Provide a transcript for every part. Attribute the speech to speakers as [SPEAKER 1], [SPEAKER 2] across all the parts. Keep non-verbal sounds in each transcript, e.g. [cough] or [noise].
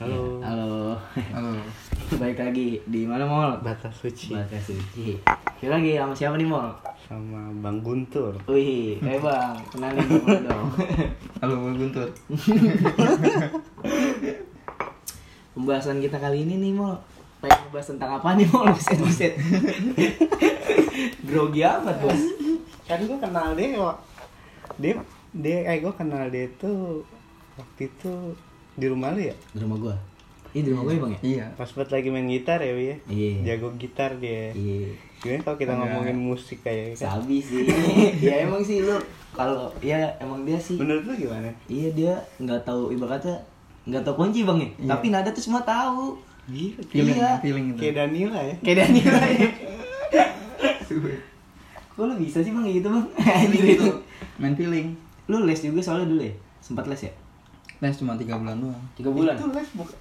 [SPEAKER 1] Halo.
[SPEAKER 2] Halo.
[SPEAKER 3] Halo. [laughs]
[SPEAKER 2] Baik lagi di mana Mol?
[SPEAKER 1] Batas suci
[SPEAKER 2] Batas Suci. Kita lagi sama siapa nih Mol?
[SPEAKER 1] sama Bang Guntur.
[SPEAKER 2] Wih, eh Bang, kenalin dulu [laughs] dong.
[SPEAKER 3] Halo Bang Guntur. [laughs]
[SPEAKER 2] Pembahasan kita kali ini nih Mol. Pengen ngebahas tentang apa nih Mol? Buset, buset. Grogi amat bos.
[SPEAKER 1] Kan gue kenal dia kok. Dia dia eh gue kenal dia tuh waktu itu di rumah lu ya.
[SPEAKER 2] Di rumah gua. Ini di rumah gua ya Bang ya?
[SPEAKER 3] Iya.
[SPEAKER 1] Pas buat lagi main gitar ya, Wi ya.
[SPEAKER 2] Iya.
[SPEAKER 1] Jago gitar dia.
[SPEAKER 2] Iya.
[SPEAKER 1] Gimana kalau kita
[SPEAKER 3] Enggak.
[SPEAKER 1] ngomongin musik kayak kan?
[SPEAKER 2] Sabi sih. [laughs] ya emang sih lu kalau ya emang dia sih
[SPEAKER 1] Menurut lu gimana?
[SPEAKER 2] Iya dia nggak tahu ibaratnya nggak tahu kunci bang ya,
[SPEAKER 3] Iya.
[SPEAKER 2] tapi nada tuh semua tahu.
[SPEAKER 1] Gila.
[SPEAKER 3] Feeling,
[SPEAKER 2] Iya.
[SPEAKER 3] feeling itu.
[SPEAKER 1] Kayak Danila ya.
[SPEAKER 2] Kayak Daniel aja. [laughs] Kok lu bisa sih bang gitu bang? Anjir itu.
[SPEAKER 3] itu. Main feeling.
[SPEAKER 2] Lu les juga soalnya dulu ya? Sempat les ya?
[SPEAKER 3] Les cuma 3 bulan doang.
[SPEAKER 2] Tiga bulan.
[SPEAKER 1] Itu les bukan.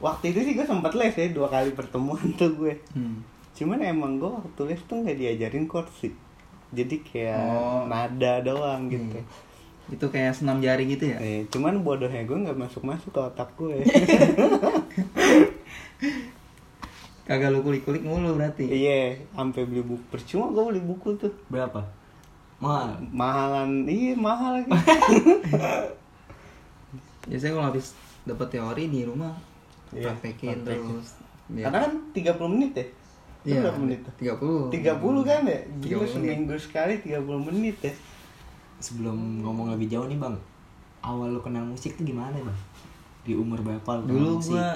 [SPEAKER 1] Waktu itu sih gue sempet les ya dua kali pertemuan [laughs] tuh gue.
[SPEAKER 3] Hmm.
[SPEAKER 1] Cuman emang gue waktu les tuh nggak diajarin chord sih. Jadi kayak
[SPEAKER 3] Oh.
[SPEAKER 1] nada doang gitu.
[SPEAKER 3] Iya. Itu kayak senam jari gitu ya?
[SPEAKER 1] Eh, cuman bodohnya gue nggak masuk masuk ke otak gue. [laughs]
[SPEAKER 3] Kagak lu kulik-kulik mulu berarti.
[SPEAKER 1] Iya, sampai beli buku. Percuma gue beli buku tuh.
[SPEAKER 2] Berapa? Mahal.
[SPEAKER 1] Mahalan, iya mahal lagi. [laughs]
[SPEAKER 3] Biasanya kalau habis dapet teori di rumah
[SPEAKER 1] Iya,
[SPEAKER 3] praktekin
[SPEAKER 1] praktekin.
[SPEAKER 3] terus. Biar-
[SPEAKER 1] Karena kan 30 menit ya. Itu
[SPEAKER 3] Iya,
[SPEAKER 1] berapa menit tuh?
[SPEAKER 3] 30.
[SPEAKER 1] 30 kan ya?
[SPEAKER 3] 30
[SPEAKER 1] Gila seminggu sekali 30 menit ya.
[SPEAKER 2] Sebelum ngomong lebih jauh nih bang, awal lu kenal musik tuh gimana bang? Di umur berapa lu kenal
[SPEAKER 3] Dulu
[SPEAKER 2] musik?
[SPEAKER 3] gua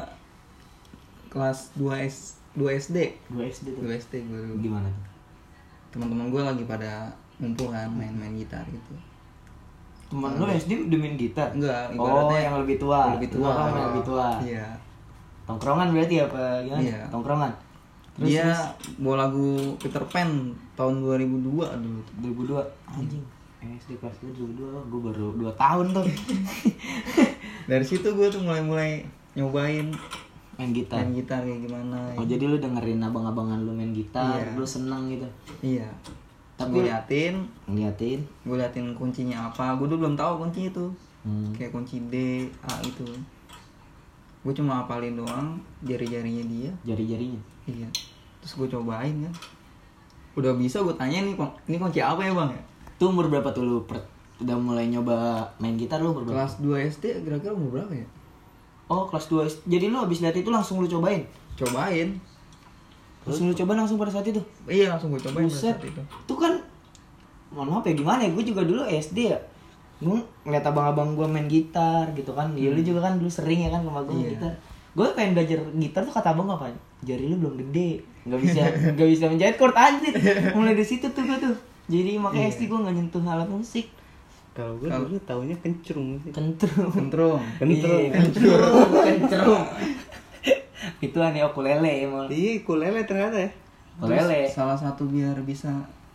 [SPEAKER 3] kelas 2 S 2 SD.
[SPEAKER 2] Gua SD tuh.
[SPEAKER 3] 2 SD gua dulu.
[SPEAKER 2] Gimana tuh?
[SPEAKER 3] Teman-teman gua lagi pada ngumpul kan main-main gitar gitu.
[SPEAKER 2] Temen lu SD udah main gitar?
[SPEAKER 3] Enggak,
[SPEAKER 2] Oh, yang lebih tua.
[SPEAKER 3] Lebih tua.
[SPEAKER 2] Yang lebih tua.
[SPEAKER 3] Iya.
[SPEAKER 2] Tongkrongan berarti apa gimana?
[SPEAKER 3] Iya.
[SPEAKER 2] Tongkrongan. Terus,
[SPEAKER 3] Dia
[SPEAKER 2] terus
[SPEAKER 3] bawa lagu Peter Pan tahun 2002 dulu.
[SPEAKER 2] 2002 anjing. SD kelas 2 2002 gue baru 2 tahun tuh [laughs]
[SPEAKER 3] Dari situ gue tuh mulai-mulai nyobain
[SPEAKER 2] main gitar.
[SPEAKER 3] main gitar kayak gimana.
[SPEAKER 2] Oh jadi lu dengerin abang-abangan lu main gitar,
[SPEAKER 3] Iya.
[SPEAKER 2] lu seneng gitu.
[SPEAKER 3] Iya.
[SPEAKER 2] Tapi-
[SPEAKER 3] gue liatin,
[SPEAKER 2] Ngeliatin.
[SPEAKER 3] gue liatin kuncinya apa. Gue dulu belum tahu kunci itu.
[SPEAKER 2] Hmm.
[SPEAKER 3] Kayak kunci D, A itu. Gue cuma hafalin doang jari-jarinya dia.
[SPEAKER 2] Jari-jarinya.
[SPEAKER 3] Iya. Terus gue cobain kan. Udah bisa gue tanya nih, "Kon- ini kunci apa ya bang?
[SPEAKER 2] Tuh umur berapa tuh lu per- udah mulai nyoba main gitar lu umur berapa?
[SPEAKER 3] Kelas 2 SD kira-kira umur berapa ya?
[SPEAKER 2] Oh kelas 2 Jadi lu habis lihat itu langsung lu cobain?
[SPEAKER 3] Cobain.
[SPEAKER 2] Terus? Lu coba langsung pada saat itu?
[SPEAKER 3] Iya langsung gue cobain pada
[SPEAKER 2] Buset.
[SPEAKER 3] saat itu.
[SPEAKER 2] Itu kan mohon maaf ya gimana ya? Gue juga dulu SD ya. Gue ngeliat abang-abang gue main gitar gitu kan. Ya lu juga kan dulu sering ya kan sama gue
[SPEAKER 3] Iya.
[SPEAKER 2] gitar. Gue pengen belajar gitar tuh kata abang apa? Jari lu belum gede. Nggak bisa [laughs] nggak bisa menjahit chord anjir mulai dari situ tuh gue tuh. Jadi makanya SD gue nggak nyentuh alat musik.
[SPEAKER 1] Kalau gue dulu taunya kencrung sih.
[SPEAKER 2] Kentrum.
[SPEAKER 1] Kentrung.
[SPEAKER 2] Iya, kentrum kentrum itu aneh ukulele emang
[SPEAKER 1] Iya, ukulele ternyata ya.
[SPEAKER 2] ukulele
[SPEAKER 3] Terus salah satu biar bisa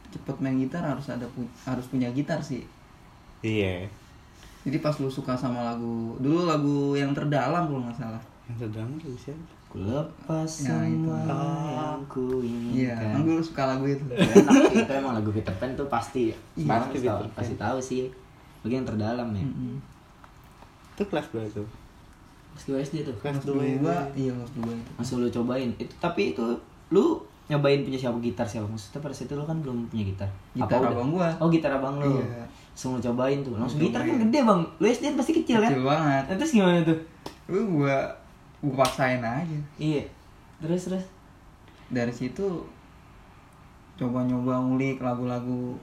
[SPEAKER 3] cepet main gitar harus ada pu- harus punya gitar sih.
[SPEAKER 1] Iya.
[SPEAKER 3] Jadi pas lu suka sama lagu dulu lagu yang terdalam kalau nggak salah.
[SPEAKER 1] Yang sedang tuh siapa?
[SPEAKER 2] ku lepas
[SPEAKER 3] Ya, itu.
[SPEAKER 2] semua yang ku
[SPEAKER 3] Iya,
[SPEAKER 2] inginkan
[SPEAKER 3] kan gue suka lagu itu.
[SPEAKER 2] enak itu emang lagu Peter Pan tuh pasti
[SPEAKER 3] Iya,
[SPEAKER 2] sekarang
[SPEAKER 1] pasti
[SPEAKER 2] pasti tahu,
[SPEAKER 1] Peter Pan.
[SPEAKER 2] pasti tahu sih lagi yang terdalam ya
[SPEAKER 3] Mm-mm.
[SPEAKER 1] Itu kelas berapa tuh?
[SPEAKER 2] Pas dua SD tuh
[SPEAKER 1] Kelas
[SPEAKER 3] Kelas
[SPEAKER 1] dua ya.
[SPEAKER 3] dua, iya kelas dua itu.
[SPEAKER 2] langsung lu cobain itu tapi itu lu nyobain punya siapa gitar siapa maksudnya pada saat itu lu kan belum punya gitar
[SPEAKER 3] Gitar
[SPEAKER 2] udah?
[SPEAKER 3] abang gua.
[SPEAKER 2] oh gitar abang lu
[SPEAKER 3] Iya.
[SPEAKER 2] langsung lu cobain tuh langsung gitar kan gede bang lu SD kan pasti kecil kan
[SPEAKER 3] Kecil banget.
[SPEAKER 2] Nah, terus gimana tuh
[SPEAKER 3] Gue gua gua paksain aja.
[SPEAKER 2] iya terus terus
[SPEAKER 3] Dari situ coba nyoba ngulik lagu-lagu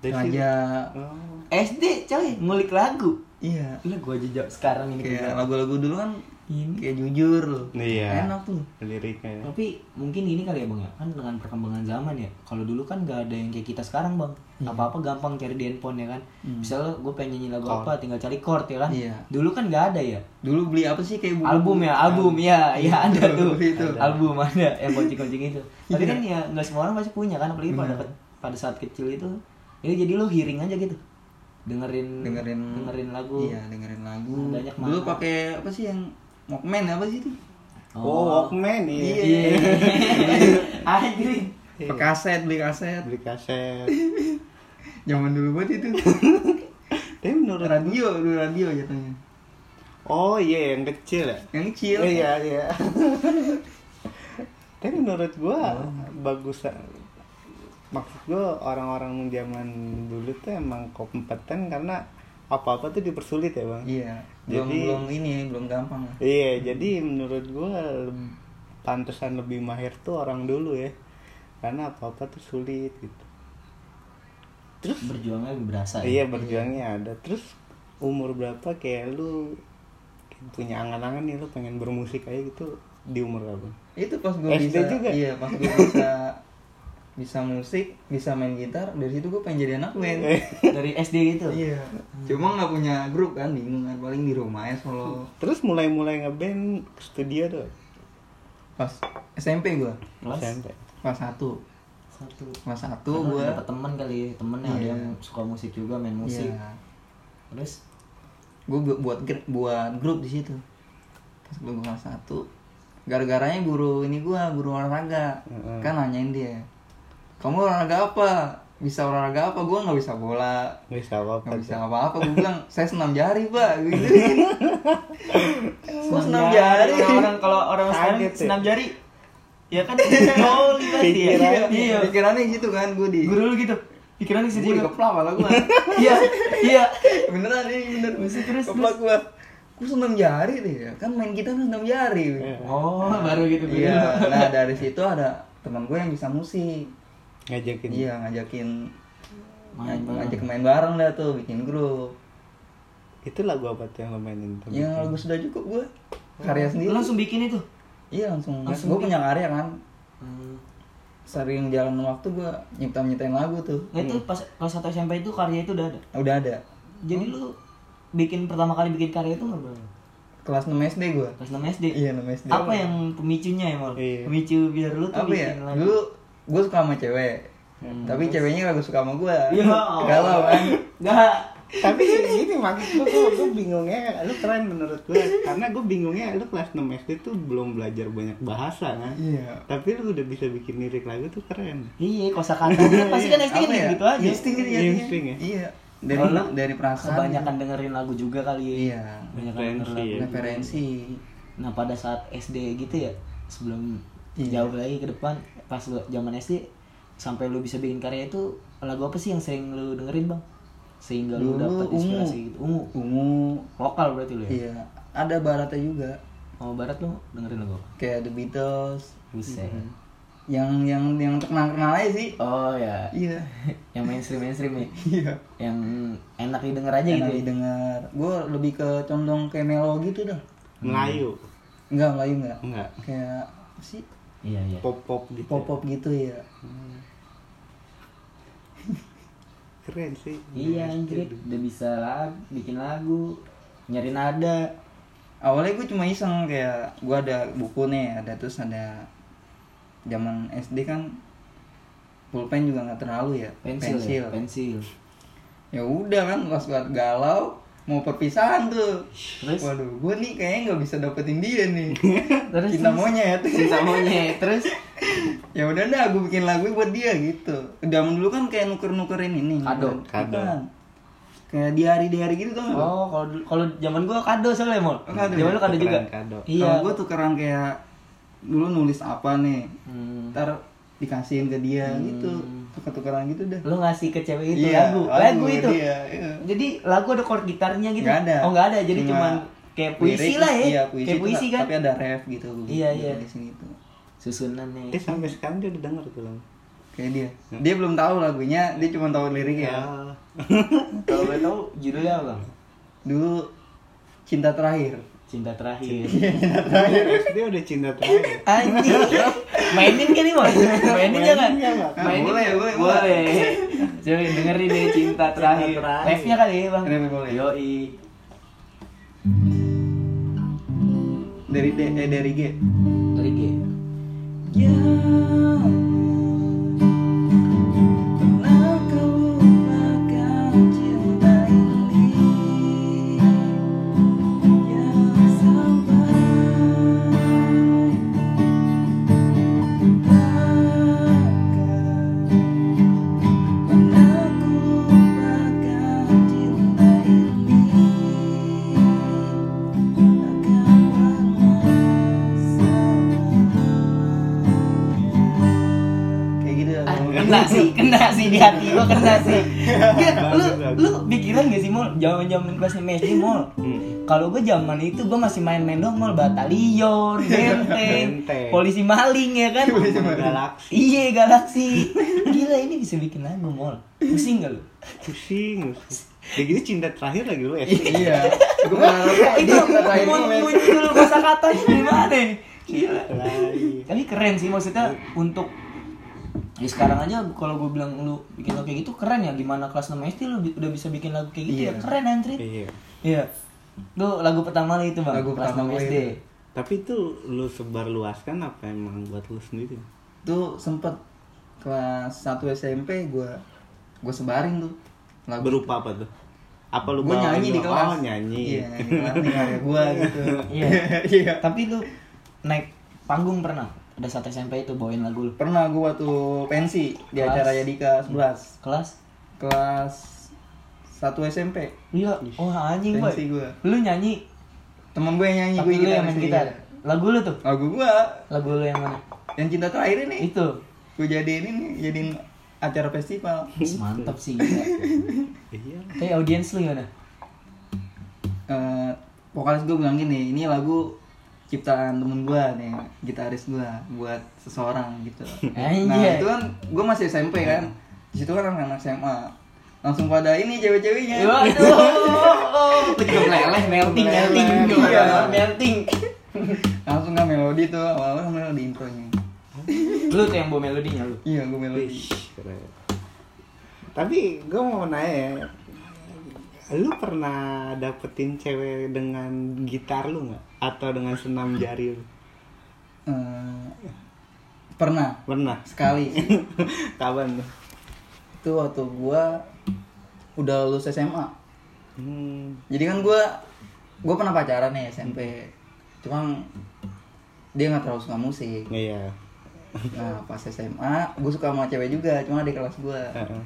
[SPEAKER 3] raja.
[SPEAKER 1] Oh.
[SPEAKER 2] SD coy ngulik lagu
[SPEAKER 3] Iya.
[SPEAKER 2] Gila gua aja sekarang ini
[SPEAKER 3] Kayak lagu-lagu dulu kan
[SPEAKER 2] ini
[SPEAKER 3] kayak jujur loh.
[SPEAKER 1] Iya.
[SPEAKER 3] Enak tuh.
[SPEAKER 1] Liriknya.
[SPEAKER 2] Tapi mungkin ini kali ya bang ya kan dengan perkembangan zaman ya. Kalau dulu kan nggak ada yang kayak kita sekarang bang. Apa apa gampang cari di handphone ya kan.
[SPEAKER 3] Hmm.
[SPEAKER 2] Misalnya gue pengen nyanyi lagu
[SPEAKER 1] Chord.
[SPEAKER 2] apa tinggal cari chord ya kan.
[SPEAKER 3] Iya.
[SPEAKER 2] Dulu kan nggak ada ya.
[SPEAKER 3] Dulu beli apa sih kayak buku
[SPEAKER 2] Album ya album ya ya ada tuh.
[SPEAKER 3] itu.
[SPEAKER 2] Album ada yang kuncing-kuncing itu. [laughs] Tapi
[SPEAKER 3] Iya.
[SPEAKER 2] kan ya nggak semua orang pasti punya kan apalagi pada pada saat kecil itu. Ya jadi lo hearing aja gitu. Dengerin
[SPEAKER 3] dengerin
[SPEAKER 2] dengerin lagu.
[SPEAKER 3] Iya, dengerin lagu.
[SPEAKER 2] Banyak
[SPEAKER 3] Dulu pakai apa sih yang Walkman apa sih itu?
[SPEAKER 1] Oh, Walkman iya.
[SPEAKER 2] Iya. [laughs] Anjir.
[SPEAKER 3] Pakai kaset, beli kaset.
[SPEAKER 1] Beli kaset. [laughs]
[SPEAKER 3] Zaman dulu banget itu. [laughs]
[SPEAKER 1] Tapi menurut
[SPEAKER 3] radio, dulu radio jatuhnya.
[SPEAKER 1] Oh iya yang kecil ya.
[SPEAKER 3] yang kecil
[SPEAKER 1] Oh, iya iya. Tapi menurut gua
[SPEAKER 3] Oh.
[SPEAKER 1] bagus maksud gua orang-orang zaman dulu tuh emang kompeten karena apa-apa tuh dipersulit ya bang.
[SPEAKER 3] iya belum
[SPEAKER 1] Jadi-
[SPEAKER 3] belum ini belum gampang
[SPEAKER 1] Iya, jadi menurut gua leb- pantesan lebih mahir tuh orang dulu ya. Karena apa-apa tuh sulit gitu. Terus
[SPEAKER 2] berjuangnya lebih berasa ya?
[SPEAKER 1] iya berjuangnya ada. Terus umur berapa kayak lu punya angan-angan nih lu pengen bermusik kayak gitu di umur berapa?
[SPEAKER 3] itu pas gue
[SPEAKER 1] SD
[SPEAKER 3] bisa
[SPEAKER 1] juga?
[SPEAKER 3] iya pas gue bisa bisa musik bisa main gitar dari situ gue pengen jadi anak band.
[SPEAKER 1] Eh, [laughs]
[SPEAKER 2] dari SD gitu.
[SPEAKER 3] Iya. Cuma nggak punya grup kan bingung kan paling di rumah ya solo.
[SPEAKER 1] Terus mulai-mulai ngeband ke studio tuh.
[SPEAKER 3] pas SMP gue
[SPEAKER 2] kelas?
[SPEAKER 1] SMP.
[SPEAKER 3] kelas satu.
[SPEAKER 2] Satu.
[SPEAKER 3] Kelas satu gue
[SPEAKER 2] dapet temen kali temen yang ada
[SPEAKER 3] Iya.
[SPEAKER 2] yang suka musik juga main musik.
[SPEAKER 3] Iya.
[SPEAKER 2] terus
[SPEAKER 3] gue buat gr- buat grup di situ. Pas gue kelas satu gara-garanya guru ini gue guru olahraga.
[SPEAKER 1] Heeh.
[SPEAKER 3] kan nanyain dia kamu olahraga apa? Bisa olahraga apa? Gue nggak bisa bola.
[SPEAKER 1] Nggak bisa apa-apa.
[SPEAKER 3] nggak bisa
[SPEAKER 1] tuh.
[SPEAKER 3] apa-apa. Gue bilang [laughs] saya senam jari pak. Gitu [laughs] Gua senam jari.
[SPEAKER 2] orang kalau orang
[SPEAKER 1] ya.
[SPEAKER 2] senam jari ya kan oh berarti ya.
[SPEAKER 1] Pikiran.
[SPEAKER 2] iya
[SPEAKER 3] pikirannya gitu kan gue di
[SPEAKER 2] guru lu gitu. Pikiran di
[SPEAKER 3] gue
[SPEAKER 2] situ
[SPEAKER 3] dikeplak malah gue [laughs]
[SPEAKER 2] iya iya.
[SPEAKER 3] Beneran ini bener.
[SPEAKER 2] Terus, terus,
[SPEAKER 3] keplak gue gue senam jari deh kan main gitar senam jari.
[SPEAKER 1] Iya.
[SPEAKER 2] oh baru gitu
[SPEAKER 3] iya nah dari situ ada teman gue yang bisa musik
[SPEAKER 1] Ngajakin.
[SPEAKER 3] iya ngajakin
[SPEAKER 2] Main bareng.
[SPEAKER 3] ngajak main bareng dah tuh bikin grup.
[SPEAKER 1] Itu lagu apa tuh yang lo mainin? tuh?
[SPEAKER 3] yang lagu sudah cukup gue karya
[SPEAKER 2] Lu
[SPEAKER 3] sendiri.
[SPEAKER 2] langsung bikin itu?
[SPEAKER 3] Iya langsung,
[SPEAKER 2] Langsung
[SPEAKER 3] gue punya karya kan.
[SPEAKER 2] Hmm.
[SPEAKER 3] sering jalan waktu gue nyipta nyiptain lagu tuh.
[SPEAKER 2] Nah, itu pas kelas satu SMP itu karya itu udah ada?
[SPEAKER 3] Udah ada.
[SPEAKER 2] Jadi lu bikin pertama kali bikin karya itu nggak berapa
[SPEAKER 3] kelas 6 SD gue
[SPEAKER 2] kelas 6 SD
[SPEAKER 3] iya 6 SD
[SPEAKER 2] apa yang pemicunya ya mal
[SPEAKER 1] Iya.
[SPEAKER 2] pemicu biar lu tuh
[SPEAKER 3] apa ya?
[SPEAKER 2] bikin lagu.
[SPEAKER 3] Dulu gue suka sama cewek tapi ceweknya kagak suka sama gue
[SPEAKER 2] Ya Allah.
[SPEAKER 3] galau kan
[SPEAKER 2] Enggak.
[SPEAKER 1] Tapi gini maksud gue, gue, gue bingungnya, lu keren menurut gue Karena gue bingungnya lu kelas 6 SD tuh belum belajar banyak bahasa kan
[SPEAKER 3] iya
[SPEAKER 1] Tapi lu udah bisa bikin lirik lagu tuh keren
[SPEAKER 2] Iya, kosakata pasti kan SD kan
[SPEAKER 3] ya?
[SPEAKER 2] gitu aja.
[SPEAKER 3] insting gitu ya
[SPEAKER 1] Insting ya?
[SPEAKER 3] iya dari
[SPEAKER 2] Kalau lu
[SPEAKER 3] dari perasaan
[SPEAKER 2] Kebanyakan dengerin lagu juga kali ya.
[SPEAKER 3] iya
[SPEAKER 2] Banyak
[SPEAKER 1] Referensi ya.
[SPEAKER 3] referensi
[SPEAKER 2] Nah, pada saat SD gitu ya, sebelum
[SPEAKER 3] Iya.
[SPEAKER 2] jauh lagi ke depan pas lu zaman SD sampai lu bisa bikin karya itu lagu apa sih yang sering lu dengerin, Bang? Sehingga lu dapat
[SPEAKER 3] ungu.
[SPEAKER 2] inspirasi gitu. Ungu.
[SPEAKER 3] ungu
[SPEAKER 2] Lokal berarti lu ya?
[SPEAKER 3] iya ada baratnya juga
[SPEAKER 2] Oh, barat lu dengerin lagu apa?
[SPEAKER 3] kayak The Beatles
[SPEAKER 2] Buset.
[SPEAKER 3] yang yang yang terkenal kenal aja sih
[SPEAKER 2] Oh ya,
[SPEAKER 3] iya [laughs]
[SPEAKER 2] yang mainstream mainstream ya, [laughs]
[SPEAKER 3] iya
[SPEAKER 2] yang enak didengar aja
[SPEAKER 3] enak
[SPEAKER 2] gitu. ya?
[SPEAKER 3] didengar gue lebih ke condong kayak melo gitu dah
[SPEAKER 1] Melayu
[SPEAKER 3] enggak Melayu enggak
[SPEAKER 1] Enggak,
[SPEAKER 3] kayak sih
[SPEAKER 2] Iya iya.
[SPEAKER 1] pop-pop gitu
[SPEAKER 3] pop pop gitu ya
[SPEAKER 1] Keren sih.
[SPEAKER 2] Iya anjir, udah bisa lagu, bikin lagu, nyari nada.
[SPEAKER 3] awalnya gue cuma iseng kayak gue ada buku nih ada terus ada zaman SD kan pulpen juga nggak terlalu ya.
[SPEAKER 2] Pensil, ya, pensil.
[SPEAKER 3] ya udah kan pas gue galau mau perpisahan tuh
[SPEAKER 2] Terus?
[SPEAKER 3] waduh gue nih kayaknya nggak bisa dapetin dia nih [laughs]
[SPEAKER 2] Terus
[SPEAKER 3] cinta
[SPEAKER 2] terus?
[SPEAKER 3] monyet
[SPEAKER 2] Cinta monyet. Terus [laughs]
[SPEAKER 3] ya udah dah gue bikin lagu buat dia gitu zaman dulu kan kayak nuker nukerin ini
[SPEAKER 2] Kado.
[SPEAKER 1] Kado.
[SPEAKER 3] Bukan. kayak di hari di hari gitu tuh
[SPEAKER 2] oh kalau kalau zaman gua kado soalnya mau.
[SPEAKER 3] Kado
[SPEAKER 2] Zaman
[SPEAKER 3] ya?
[SPEAKER 2] lu kado juga.
[SPEAKER 1] Kado.
[SPEAKER 2] Iya.
[SPEAKER 3] Gue tukeran kayak dulu nulis apa nih,
[SPEAKER 2] Hmm.
[SPEAKER 3] ntar dikasihin ke dia gitu, tuker-tukeran gitu dah.
[SPEAKER 2] Lu ngasih ke cewek itu
[SPEAKER 3] Iya,
[SPEAKER 2] lagu, lagu, itu.
[SPEAKER 3] Iya, iya.
[SPEAKER 2] Jadi lagu ada chord gitarnya gitu.
[SPEAKER 3] Nggak ada.
[SPEAKER 2] Oh nggak ada, jadi
[SPEAKER 3] Cuma
[SPEAKER 2] cuman kayak puisi
[SPEAKER 3] lirik,
[SPEAKER 2] lah ya.
[SPEAKER 3] Iya, puisi,
[SPEAKER 2] kayak puisi kan.
[SPEAKER 3] Tapi ada ref gitu.
[SPEAKER 2] Iya, iya.
[SPEAKER 3] Di sini tuh.
[SPEAKER 2] Susunannya.
[SPEAKER 1] Eh sampai sekarang dia udah denger tuh.
[SPEAKER 3] Kayak dia. Dia belum tahu lagunya, dia cuma tahu liriknya.
[SPEAKER 1] Ah.
[SPEAKER 2] Kalau boleh tahu judulnya apa?
[SPEAKER 3] Dulu cinta terakhir.
[SPEAKER 2] Cinta terakhir.
[SPEAKER 1] Terakhir SD udah cinta terakhir
[SPEAKER 2] Anjing. Mainin kan nih, Bang? Mainin jangan?
[SPEAKER 3] Ah, boleh, boleh,
[SPEAKER 2] boleh. Coba dengerin deh cinta terakhir.
[SPEAKER 1] terakhir.
[SPEAKER 2] Live-nya kali ya, Bang.
[SPEAKER 3] Live boleh.
[SPEAKER 2] Yoi.
[SPEAKER 3] Dari D, eh. Dari G.
[SPEAKER 2] di hati gua kena sih. [laughs] Nggak, lu lu pikiran gak sih mall zaman zaman kelas SD mall
[SPEAKER 1] Hmm.
[SPEAKER 2] kalau gue zaman itu gue masih main-main dong mall batalion [laughs] benteng
[SPEAKER 1] Benteng.
[SPEAKER 2] polisi maling ya kan? [laughs]
[SPEAKER 1] Galaksi.
[SPEAKER 2] Iya galaksi. Gila ini bisa bikin lagu mall pusing gak lu?
[SPEAKER 1] Pusing ya gitu cinta terakhir lagi lu SD
[SPEAKER 3] iya. Gue berharap
[SPEAKER 2] itu
[SPEAKER 3] dia juga terakhir
[SPEAKER 2] mau
[SPEAKER 3] men.
[SPEAKER 2] bunyi dulu kosa katanya gimana gila. Tapi keren sih maksudnya untuk ya sekarang aja kalau gue bilang lu bikin lagu kayak gitu keren ya. Gimana kelas 6 SD lu udah bisa bikin lagu kayak gitu
[SPEAKER 3] Iya.
[SPEAKER 2] ya keren Andri
[SPEAKER 1] iya.
[SPEAKER 2] Iya. Tuh lagu pertama lu itu bang.
[SPEAKER 3] Lagu
[SPEAKER 2] kelas
[SPEAKER 3] pertama
[SPEAKER 2] 6
[SPEAKER 3] gue
[SPEAKER 2] SD
[SPEAKER 3] itu.
[SPEAKER 1] tapi itu lu sebar luaskan apa emang buat lu sendiri?
[SPEAKER 3] Tuh sempet kelas 1 SMP gue gue sebarin tuh lagu
[SPEAKER 1] berupa apa tuh? Apa lu
[SPEAKER 3] gue nyanyi di kelas.
[SPEAKER 1] Oh nyanyi.
[SPEAKER 3] Iya nyanyi di kelas. Gue gitu. [laughs]
[SPEAKER 2] Iya.
[SPEAKER 3] iya.
[SPEAKER 2] Tapi lu naik panggung pernah ada satu SMP itu bawain lagu lu.
[SPEAKER 3] Pernah gue waktu pensi di
[SPEAKER 2] Kelas?
[SPEAKER 3] acara Yadika 11
[SPEAKER 2] kelas?
[SPEAKER 3] Kelas 1 SMP
[SPEAKER 2] iya. Oh anjing boy.
[SPEAKER 3] pensi gue
[SPEAKER 2] lu nyanyi?
[SPEAKER 3] Temen gue yang nyanyi
[SPEAKER 2] tapi
[SPEAKER 3] gue
[SPEAKER 2] lu yang main gitar. Lagu lu tuh?
[SPEAKER 3] Lagu gue
[SPEAKER 2] lagu lu yang mana?
[SPEAKER 3] Yang cinta terakhir ini.
[SPEAKER 2] Itu.
[SPEAKER 3] Gue jadiin ini jadiin acara festival.
[SPEAKER 2] Mantap sih [laughs]
[SPEAKER 1] iya.
[SPEAKER 2] Tapi audiens lu gimana?
[SPEAKER 3] Eh, vokalis gue bilang gini ini lagu ciptaan temen gue nih gitaris gue buat seseorang gitu. Nah itu kan gue masih SMP kan. Di situ kan anak SMA langsung pada ini cewek-ceweknya.
[SPEAKER 2] Waduh, [laughs] juga meleleh, melting, melting,
[SPEAKER 3] Iya.
[SPEAKER 2] melting.
[SPEAKER 3] langsung kan melodi tuh awal-awal kan melodi intronya.
[SPEAKER 2] Lu tuh yang bawa melodinya lu.
[SPEAKER 3] iya gue melodi.
[SPEAKER 1] Wih, keren. tapi gue mau nanya ya lu pernah dapetin cewek dengan gitar lu nggak? Atau dengan senam jari lu?
[SPEAKER 3] Eh, pernah.
[SPEAKER 1] Pernah?
[SPEAKER 3] Sekali. [laughs]
[SPEAKER 1] Kapan tuh?
[SPEAKER 3] Itu waktu gue udah lulus SMA
[SPEAKER 1] hmm.
[SPEAKER 3] jadi kan gue gue pernah pacaran nih SMP cuma dia nggak terlalu suka musik.
[SPEAKER 1] Iya.
[SPEAKER 3] Nah pas SMA gue suka sama cewek juga cuma di kelas gue
[SPEAKER 1] Heeh.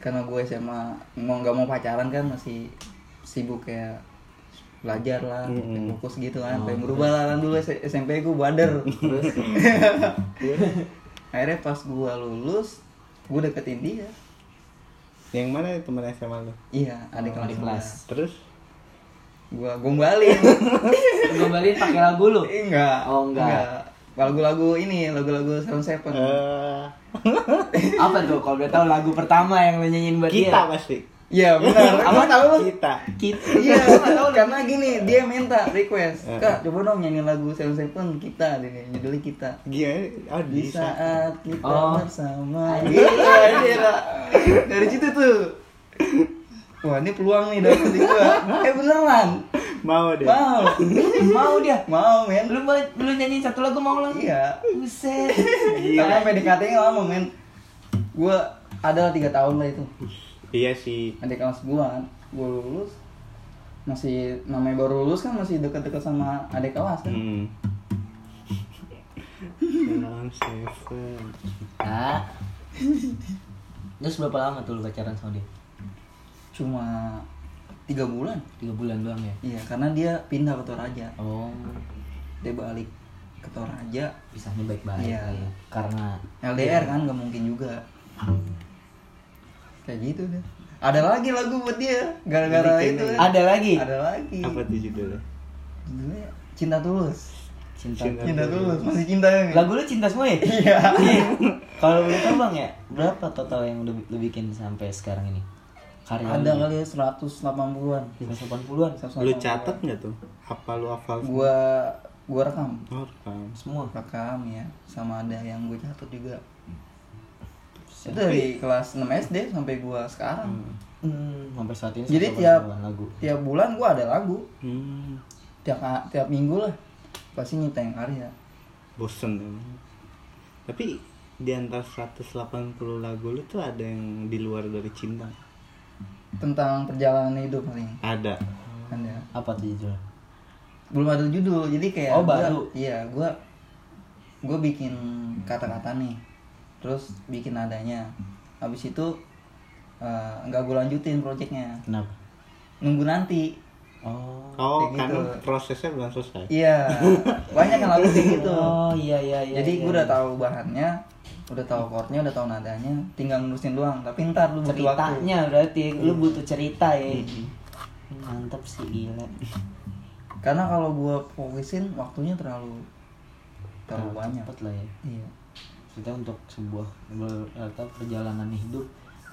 [SPEAKER 3] Karena gue SMA mau nggak mau pacaran kan masih sibuk kayak belajar lah
[SPEAKER 1] Mm-mm.
[SPEAKER 3] fokus gitu kan. Pengen berubah lah kan dulu SMP gue bader [laughs] terus [laughs] akhirnya pas gue lulus gue deketin dia.
[SPEAKER 1] Yang mana teman SMA lu?
[SPEAKER 3] Iya adik
[SPEAKER 2] Oh,
[SPEAKER 3] kelas
[SPEAKER 2] kelas.
[SPEAKER 1] terus?
[SPEAKER 3] Gue gombalin. [laughs]
[SPEAKER 2] Gombalin pakai lagu lu.
[SPEAKER 3] Enggak.
[SPEAKER 2] Oh, enggak.
[SPEAKER 3] Lagu-lagu ini lagu-lagu Seven Seven
[SPEAKER 1] eh [laughs]
[SPEAKER 2] Apa tuh kalau udah tahu lagu pertama yang lu nyanyiin buat
[SPEAKER 1] kita
[SPEAKER 2] dia?
[SPEAKER 1] pasti
[SPEAKER 3] iya benar
[SPEAKER 2] Apa?
[SPEAKER 3] Tahu lu?
[SPEAKER 1] kita
[SPEAKER 2] Kita.
[SPEAKER 3] Iya, [laughs] karena gini, dia minta request.
[SPEAKER 1] Eh.
[SPEAKER 3] Kak, coba dong nyanyi lagu Seven Seven kita, deh, judulnya kita.
[SPEAKER 1] gimana oh
[SPEAKER 3] Di
[SPEAKER 1] bisa
[SPEAKER 3] saat kita
[SPEAKER 2] Oh.
[SPEAKER 3] bersama.
[SPEAKER 2] Anjir.
[SPEAKER 3] Iya, iya. Dari situ tuh. Wah, ini peluang nih di gua. [laughs] Eh beneran.
[SPEAKER 1] Mau deh
[SPEAKER 3] Mau. [laughs]
[SPEAKER 2] Mau dia.
[SPEAKER 3] Mau, men.
[SPEAKER 2] Lu mau lu nyanyiin satu lagu mau lagu?
[SPEAKER 3] Iya.
[SPEAKER 2] Buset.
[SPEAKER 3] Karena PDKT-nya lama, men. Gua ada tiga tahun lah itu.
[SPEAKER 1] iya sih
[SPEAKER 3] Adik kelas gua, gua lulus masih namanya baru lulus kan masih deket-deket sama adik kelas kan.
[SPEAKER 1] hmm. [laughs] Seven
[SPEAKER 2] Ah. Terus berapa lama tuh lu pacaran sama dia?
[SPEAKER 3] Cuma tiga bulan.
[SPEAKER 2] Tiga bulan doang ya?
[SPEAKER 3] Iya, karena dia pindah ke Toraja.
[SPEAKER 2] Oh,
[SPEAKER 3] Dia balik ke Toraja.
[SPEAKER 2] pisahnya baik-baik
[SPEAKER 3] Iya.
[SPEAKER 2] ya. Karena
[SPEAKER 3] LDR kan nggak mungkin juga. Kayak gitu deh. Ada lagi lagu buat dia gara-gara
[SPEAKER 1] Jadi
[SPEAKER 3] itu.
[SPEAKER 1] kayaknya-
[SPEAKER 2] ada lagi
[SPEAKER 3] Ada lagi.
[SPEAKER 1] apa tuh judulnya
[SPEAKER 3] Judulnya Cinta Tulus.
[SPEAKER 2] cinta.
[SPEAKER 1] Cinta.
[SPEAKER 3] Cinta Tulus, masih cinta ya?
[SPEAKER 2] Lagu lu cinta semua ya?
[SPEAKER 3] Iya. [laughs]
[SPEAKER 2] Kalau boleh tahu bang ya, berapa total yang udah lu bikin sampai sekarang ini? Karya
[SPEAKER 3] Ada kali ya 180-an.
[SPEAKER 2] 180-an
[SPEAKER 3] 180-an.
[SPEAKER 1] lu catat nggak tuh apa lu hafal?
[SPEAKER 3] Gua gua rekam.
[SPEAKER 1] oh, rekam.
[SPEAKER 2] semua.
[SPEAKER 3] Rekam ya, sama ada yang gue catat juga. Itu dari kelas 6 SD sampai gua sekarang.
[SPEAKER 2] Hmm, sampai saat ini
[SPEAKER 3] Jadi
[SPEAKER 2] 180-an
[SPEAKER 3] tiap
[SPEAKER 2] lagu.
[SPEAKER 3] tiap bulan gua ada lagu.
[SPEAKER 1] Hmm,
[SPEAKER 3] Tiap tiap minggu lah. Pasti nyiptain karya.
[SPEAKER 1] bosen emang. Tapi di antara 180 lagu lu tuh ada yang di luar dari cinta.
[SPEAKER 3] Tentang perjalanan hidup paling.
[SPEAKER 1] Ada.
[SPEAKER 3] Ada.
[SPEAKER 2] Apa tuh judulnya?
[SPEAKER 3] Belum ada judul. Jadi kayak
[SPEAKER 2] Oh,
[SPEAKER 3] gua-
[SPEAKER 2] baru.
[SPEAKER 3] Iya, gua gua bikin kata-kata nih. Terus bikin nadanya. Habis itu eh, nggak gue lanjutin projectnya.
[SPEAKER 2] Kenapa?
[SPEAKER 3] Nunggu nanti.
[SPEAKER 2] Oh.
[SPEAKER 1] Oh, karena
[SPEAKER 3] gitu.
[SPEAKER 1] prosesnya belum selesai.
[SPEAKER 3] Iya. Banyak yang lagu kayak gitu. [laughs]
[SPEAKER 2] Oh iya iya iya.
[SPEAKER 3] Jadi
[SPEAKER 2] iya,
[SPEAKER 3] gue udah
[SPEAKER 2] iya.
[SPEAKER 3] tahu bahannya, udah tahu chordnya udah tahu nadanya tinggal nurusin doang tapi ntar lu butuh waktu
[SPEAKER 2] ceritanya berarti lu butuh cerita ya mantap sih gila
[SPEAKER 3] karena kalau gua fokusin waktunya terlalu terlalu banyak
[SPEAKER 2] cepet lah ya
[SPEAKER 3] iya
[SPEAKER 2] kita untuk sebuah atau perjalanan hidup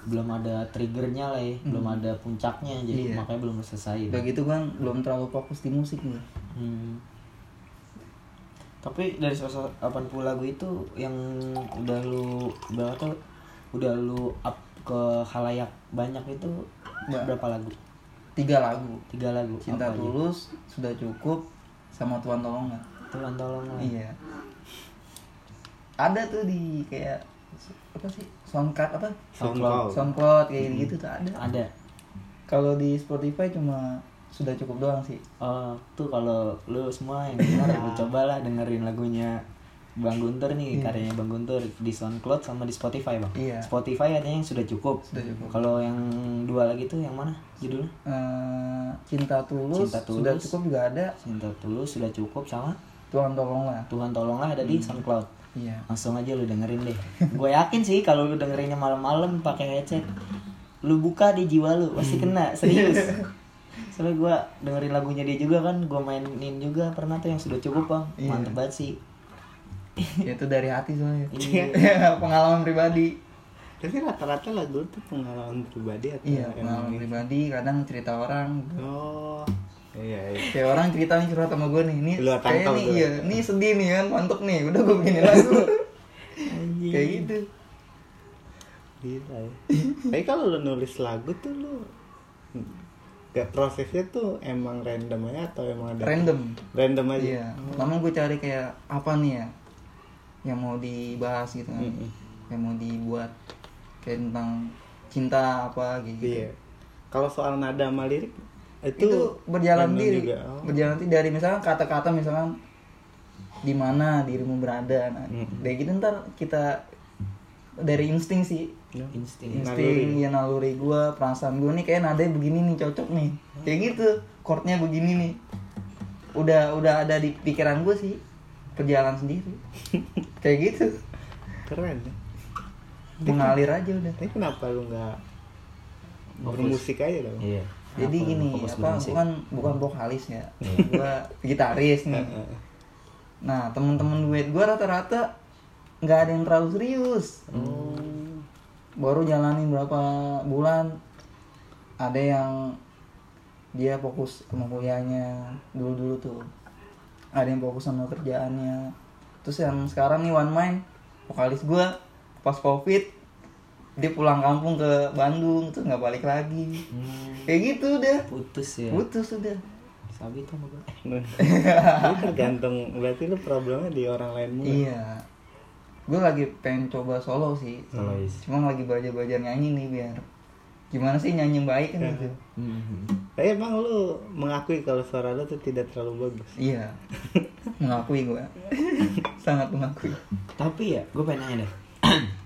[SPEAKER 2] belum ada triggernya lah ya belum ada puncaknya jadi
[SPEAKER 3] Iya.
[SPEAKER 2] makanya belum selesai
[SPEAKER 3] udah gitu kan belum terlalu fokus di musik gua
[SPEAKER 2] Hmm. Tapi dari 180 lagu itu yang udah lu berapa tuh udah lu up ke halayak banyak itu
[SPEAKER 3] Ba-
[SPEAKER 2] berapa lagu?
[SPEAKER 3] tiga lagu
[SPEAKER 2] Tiga lagu.
[SPEAKER 3] cinta
[SPEAKER 2] Apa aja?
[SPEAKER 3] tulus sudah cukup sama tuan tolong nggak
[SPEAKER 2] Tuhan tolong lah.
[SPEAKER 3] iya ada tuh di kayak apa sih soundcard apa
[SPEAKER 1] SoundCloud.
[SPEAKER 3] soundcloud kayak gitu tuh ada
[SPEAKER 2] Ada.
[SPEAKER 3] kalau di Spotify cuma sudah cukup doang sih
[SPEAKER 2] Oh, tuh kalau lu semua yang dengar lu cobalah dengerin lagunya Bang Guntur nih, karyanya Bang Guntur di SoundCloud sama di Spotify, Bang.
[SPEAKER 3] Iya.
[SPEAKER 2] Spotify katanya yang sudah cukup.
[SPEAKER 3] Sudah cukup.
[SPEAKER 2] Kalau yang dua lagi tuh yang mana judulnya?
[SPEAKER 3] Eh, cinta tulus,
[SPEAKER 2] Cinta Tulus.
[SPEAKER 3] sudah cukup juga ada
[SPEAKER 2] Cinta Tulus sudah cukup sama
[SPEAKER 3] Tuhan tolonglah
[SPEAKER 2] Tuhan tolonglah ada di SoundCloud.
[SPEAKER 3] Iya
[SPEAKER 2] Langsung aja lu dengerin deh. Gue yakin sih kalau lu dengerinnya malam-malam pakai headset, lu buka di jiwa lu pasti kena serius. [laughs] Soalnya gue dengerin lagunya dia juga kan, gue mainin juga pernah tuh yang sudah cukup bang,
[SPEAKER 3] Iya.
[SPEAKER 2] mantep banget sih.
[SPEAKER 3] itu dari hati soalnya
[SPEAKER 2] Iya. [laughs]
[SPEAKER 3] pengalaman pribadi
[SPEAKER 1] Tapi rata-rata lagu tuh pengalaman pribadi atau
[SPEAKER 3] iya pengalaman pribadi kadang cerita orang
[SPEAKER 1] Oh. Iya, iya.
[SPEAKER 3] kayak orang cerita nih curhat sama gue nih ini kayak nih iya ini sedih nih kan mantep nih udah gue bikin lagu [laughs] kayak gitu
[SPEAKER 1] Gila ya. [laughs] Tapi kalau lu nulis lagu tuh lu gak prosesnya tuh emang random aja atau emang ada
[SPEAKER 3] random
[SPEAKER 1] random aja.
[SPEAKER 3] iya pertama gue cari kayak apa nih ya yang mau dibahas gitu kan
[SPEAKER 1] Mm-mm.
[SPEAKER 3] yang mau dibuat kayak tentang cinta apa gitu
[SPEAKER 1] Iya. Kalau soal nada sama lirik itu,
[SPEAKER 3] itu, berjalan diri
[SPEAKER 1] juga. Oh.
[SPEAKER 3] berjalan diri dari misalkan kata-kata misalkan di mana dirimu berada nah,
[SPEAKER 1] Mm.
[SPEAKER 3] dari gitu ntar kita dari insting sih
[SPEAKER 1] Ya.
[SPEAKER 2] Insting.
[SPEAKER 3] insting ya naluri gue perasaan gue nih kayak nadanya begini nih cocok nih kayak gitu chordnya begini nih udah udah ada di pikiran gue sih berjalan sendiri [laughs] kayak gitu
[SPEAKER 1] Keren ya.
[SPEAKER 3] mengalir aja udah
[SPEAKER 1] Tapi kenapa lu nggak bermusik aja dong?
[SPEAKER 2] Iya.
[SPEAKER 3] Jadi
[SPEAKER 2] Kenapa
[SPEAKER 3] gini apa
[SPEAKER 2] bermusik?
[SPEAKER 3] bukan bukan vokalis ya. [laughs] Gue gitaris nih. Nah temen-temen duet gue rata-rata nggak ada yang terlalu serius.
[SPEAKER 1] Oh.
[SPEAKER 3] baru jalanin berapa bulan ada yang dia fokus sama kuliahnya. Dulu dulu tuh ada yang fokus sama kerjaannya. Terus yang sekarang nih one mind vokalis gua pas covid dia pulang kampung ke Bandung tuh nggak balik lagi
[SPEAKER 2] Hmm,
[SPEAKER 3] kayak gitu udah
[SPEAKER 2] putus ya.
[SPEAKER 3] putus udah
[SPEAKER 2] Sabi tuh gue. [laughs]
[SPEAKER 1] Tergantung berarti lu problemnya di orang lain mulu.
[SPEAKER 3] iya gue lagi pengen coba solo sih
[SPEAKER 2] Solois.
[SPEAKER 3] cuma lagi belajar-belajar nyanyi nih biar gimana sih nyanyi yang baik kan gitu
[SPEAKER 2] Hmm.
[SPEAKER 1] Tapi emang lu mengakui kalau suara lu tuh tidak terlalu bagus.
[SPEAKER 3] Iya, [laughs] mengakui gue, [laughs] sangat mengakui.
[SPEAKER 2] Tapi ya, gue pengen nanya deh. [clears throat]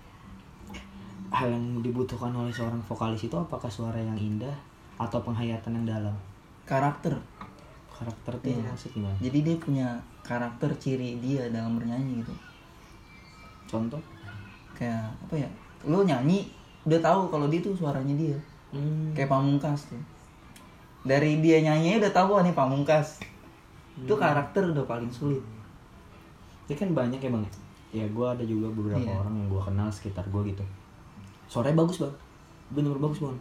[SPEAKER 2] Hal yang dibutuhkan oleh seorang vokalis itu apakah suara yang indah atau penghayatan yang dalam?
[SPEAKER 3] Karakter,
[SPEAKER 2] Karakter tuh
[SPEAKER 3] Iya.
[SPEAKER 2] maksud gimana?
[SPEAKER 3] jadi dia punya karakter ciri dia dalam bernyanyi gitu.
[SPEAKER 2] Contoh?
[SPEAKER 3] Kayak apa ya? Lu nyanyi udah tahu kalau dia tuh suaranya dia.
[SPEAKER 2] Hmm.
[SPEAKER 3] Kayak pamungkas tuh. Dari dia nyanyi udah tahu wah nih pamungkas. Itu karakter udah paling sulit.
[SPEAKER 2] Ini kan banyak ya bang. Ya gue ada juga beberapa
[SPEAKER 3] Iya.
[SPEAKER 2] orang yang gue kenal sekitar gue gitu. Suaranya bagus bang, bener-bener bagus bang.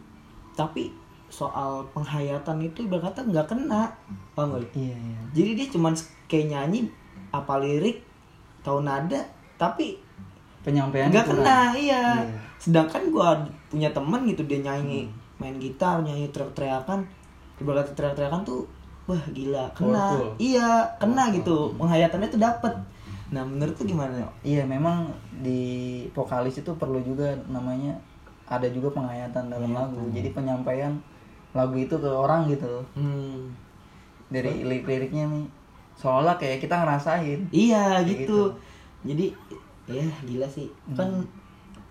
[SPEAKER 2] Tapi soal penghayatan itu berkata nggak kena, paham?
[SPEAKER 3] Iya iya.
[SPEAKER 2] Jadi dia cuman kayak nyanyi apa lirik, tahu nada, tapi
[SPEAKER 3] Penyampaian
[SPEAKER 2] nggak kena iya.
[SPEAKER 3] Iya.
[SPEAKER 2] Sedangkan gua punya teman gitu dia nyanyi main gitar, nyanyi teriak-teriakan, ibarat teriak-teriakan tuh wah gila kena.
[SPEAKER 3] Powerful.
[SPEAKER 2] Iya, kena gitu. Penghayatannya tuh dapet. Nah, menurut tuh gimana?
[SPEAKER 3] Iya memang di vokalis itu perlu juga namanya ada juga penghayatan dalam lagu. Jadi penyampaian lagu itu ke orang gitu.
[SPEAKER 2] Hmm.
[SPEAKER 3] Dari lirik-liriknya nih seolah kayak kita ngerasain.
[SPEAKER 2] Iya
[SPEAKER 3] Kayak
[SPEAKER 2] gitu. Jadi ya gila sih. Kan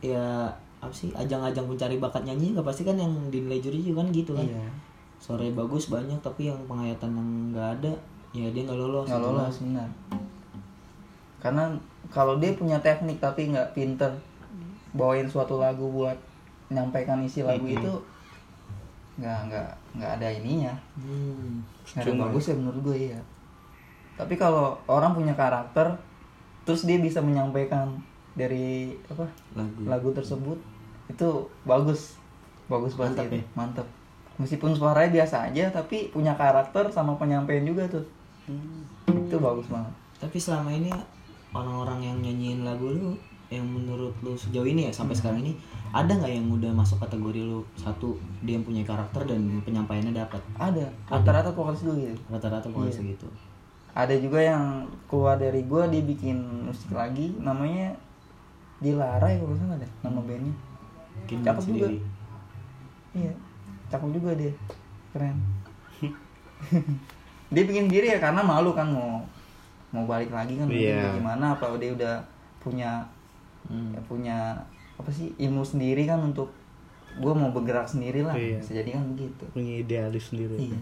[SPEAKER 2] ya apa sih ajang-ajang mencari bakat nyanyi nggak pasti kan yang dinilai juri juga kan gitu kan.
[SPEAKER 3] Iya.
[SPEAKER 2] Sore bagus banyak tapi yang penghayatan yang nggak ada ya dia nggak lolos.
[SPEAKER 3] Nggak
[SPEAKER 2] gitu
[SPEAKER 3] lolos benar. Karena kalau dia punya teknik tapi nggak pinter bawain suatu lagu buat menyampaikan isi lagu
[SPEAKER 1] Mhm.
[SPEAKER 3] itu nggak nggak nggak ada ininya
[SPEAKER 2] Hmm.
[SPEAKER 3] nggak ada
[SPEAKER 1] Cuma-
[SPEAKER 3] bagus ya menurut gue iya tapi kalau orang punya karakter terus dia bisa menyampaikan dari apa
[SPEAKER 2] Lagu.
[SPEAKER 3] lagu tersebut itu bagus bagus banget
[SPEAKER 2] Mantap
[SPEAKER 3] itu
[SPEAKER 2] ya?
[SPEAKER 3] mantap meskipun suaranya biasa aja tapi punya karakter sama penyampaian juga tuh itu bagus banget
[SPEAKER 2] Tapi selama ini orang-orang yang nyanyiin lagu lu yang menurut lu sejauh ini ya sampai sekarang ini ada nggak yang udah masuk kategori lu? Satu dia yang punya karakter dan penyampaiannya dapat.
[SPEAKER 3] Ada. Rata-rata vokalis dulu gitu.
[SPEAKER 2] Rata-rata pokoknya segitu
[SPEAKER 3] ada juga yang keluar dari gua dia bikin musik lagi namanya Dilara ya kalau nggak salah deh nama bandnya.
[SPEAKER 2] Mungkin
[SPEAKER 3] Cakep juga.
[SPEAKER 2] sendiri.
[SPEAKER 3] Iya cakep juga dia. Keren. [laughs] Dia bikin diri ya karena malu kan mau mau balik lagi kan mungkin
[SPEAKER 1] Iya.
[SPEAKER 3] gimana apa dia udah punya
[SPEAKER 2] Hmm.
[SPEAKER 3] ya punya apa sih ilmu sendiri kan untuk gua mau bergerak sendiri lah
[SPEAKER 1] Iya.
[SPEAKER 3] bisa jadi kan begitu
[SPEAKER 1] punya idealis sendiri
[SPEAKER 3] iya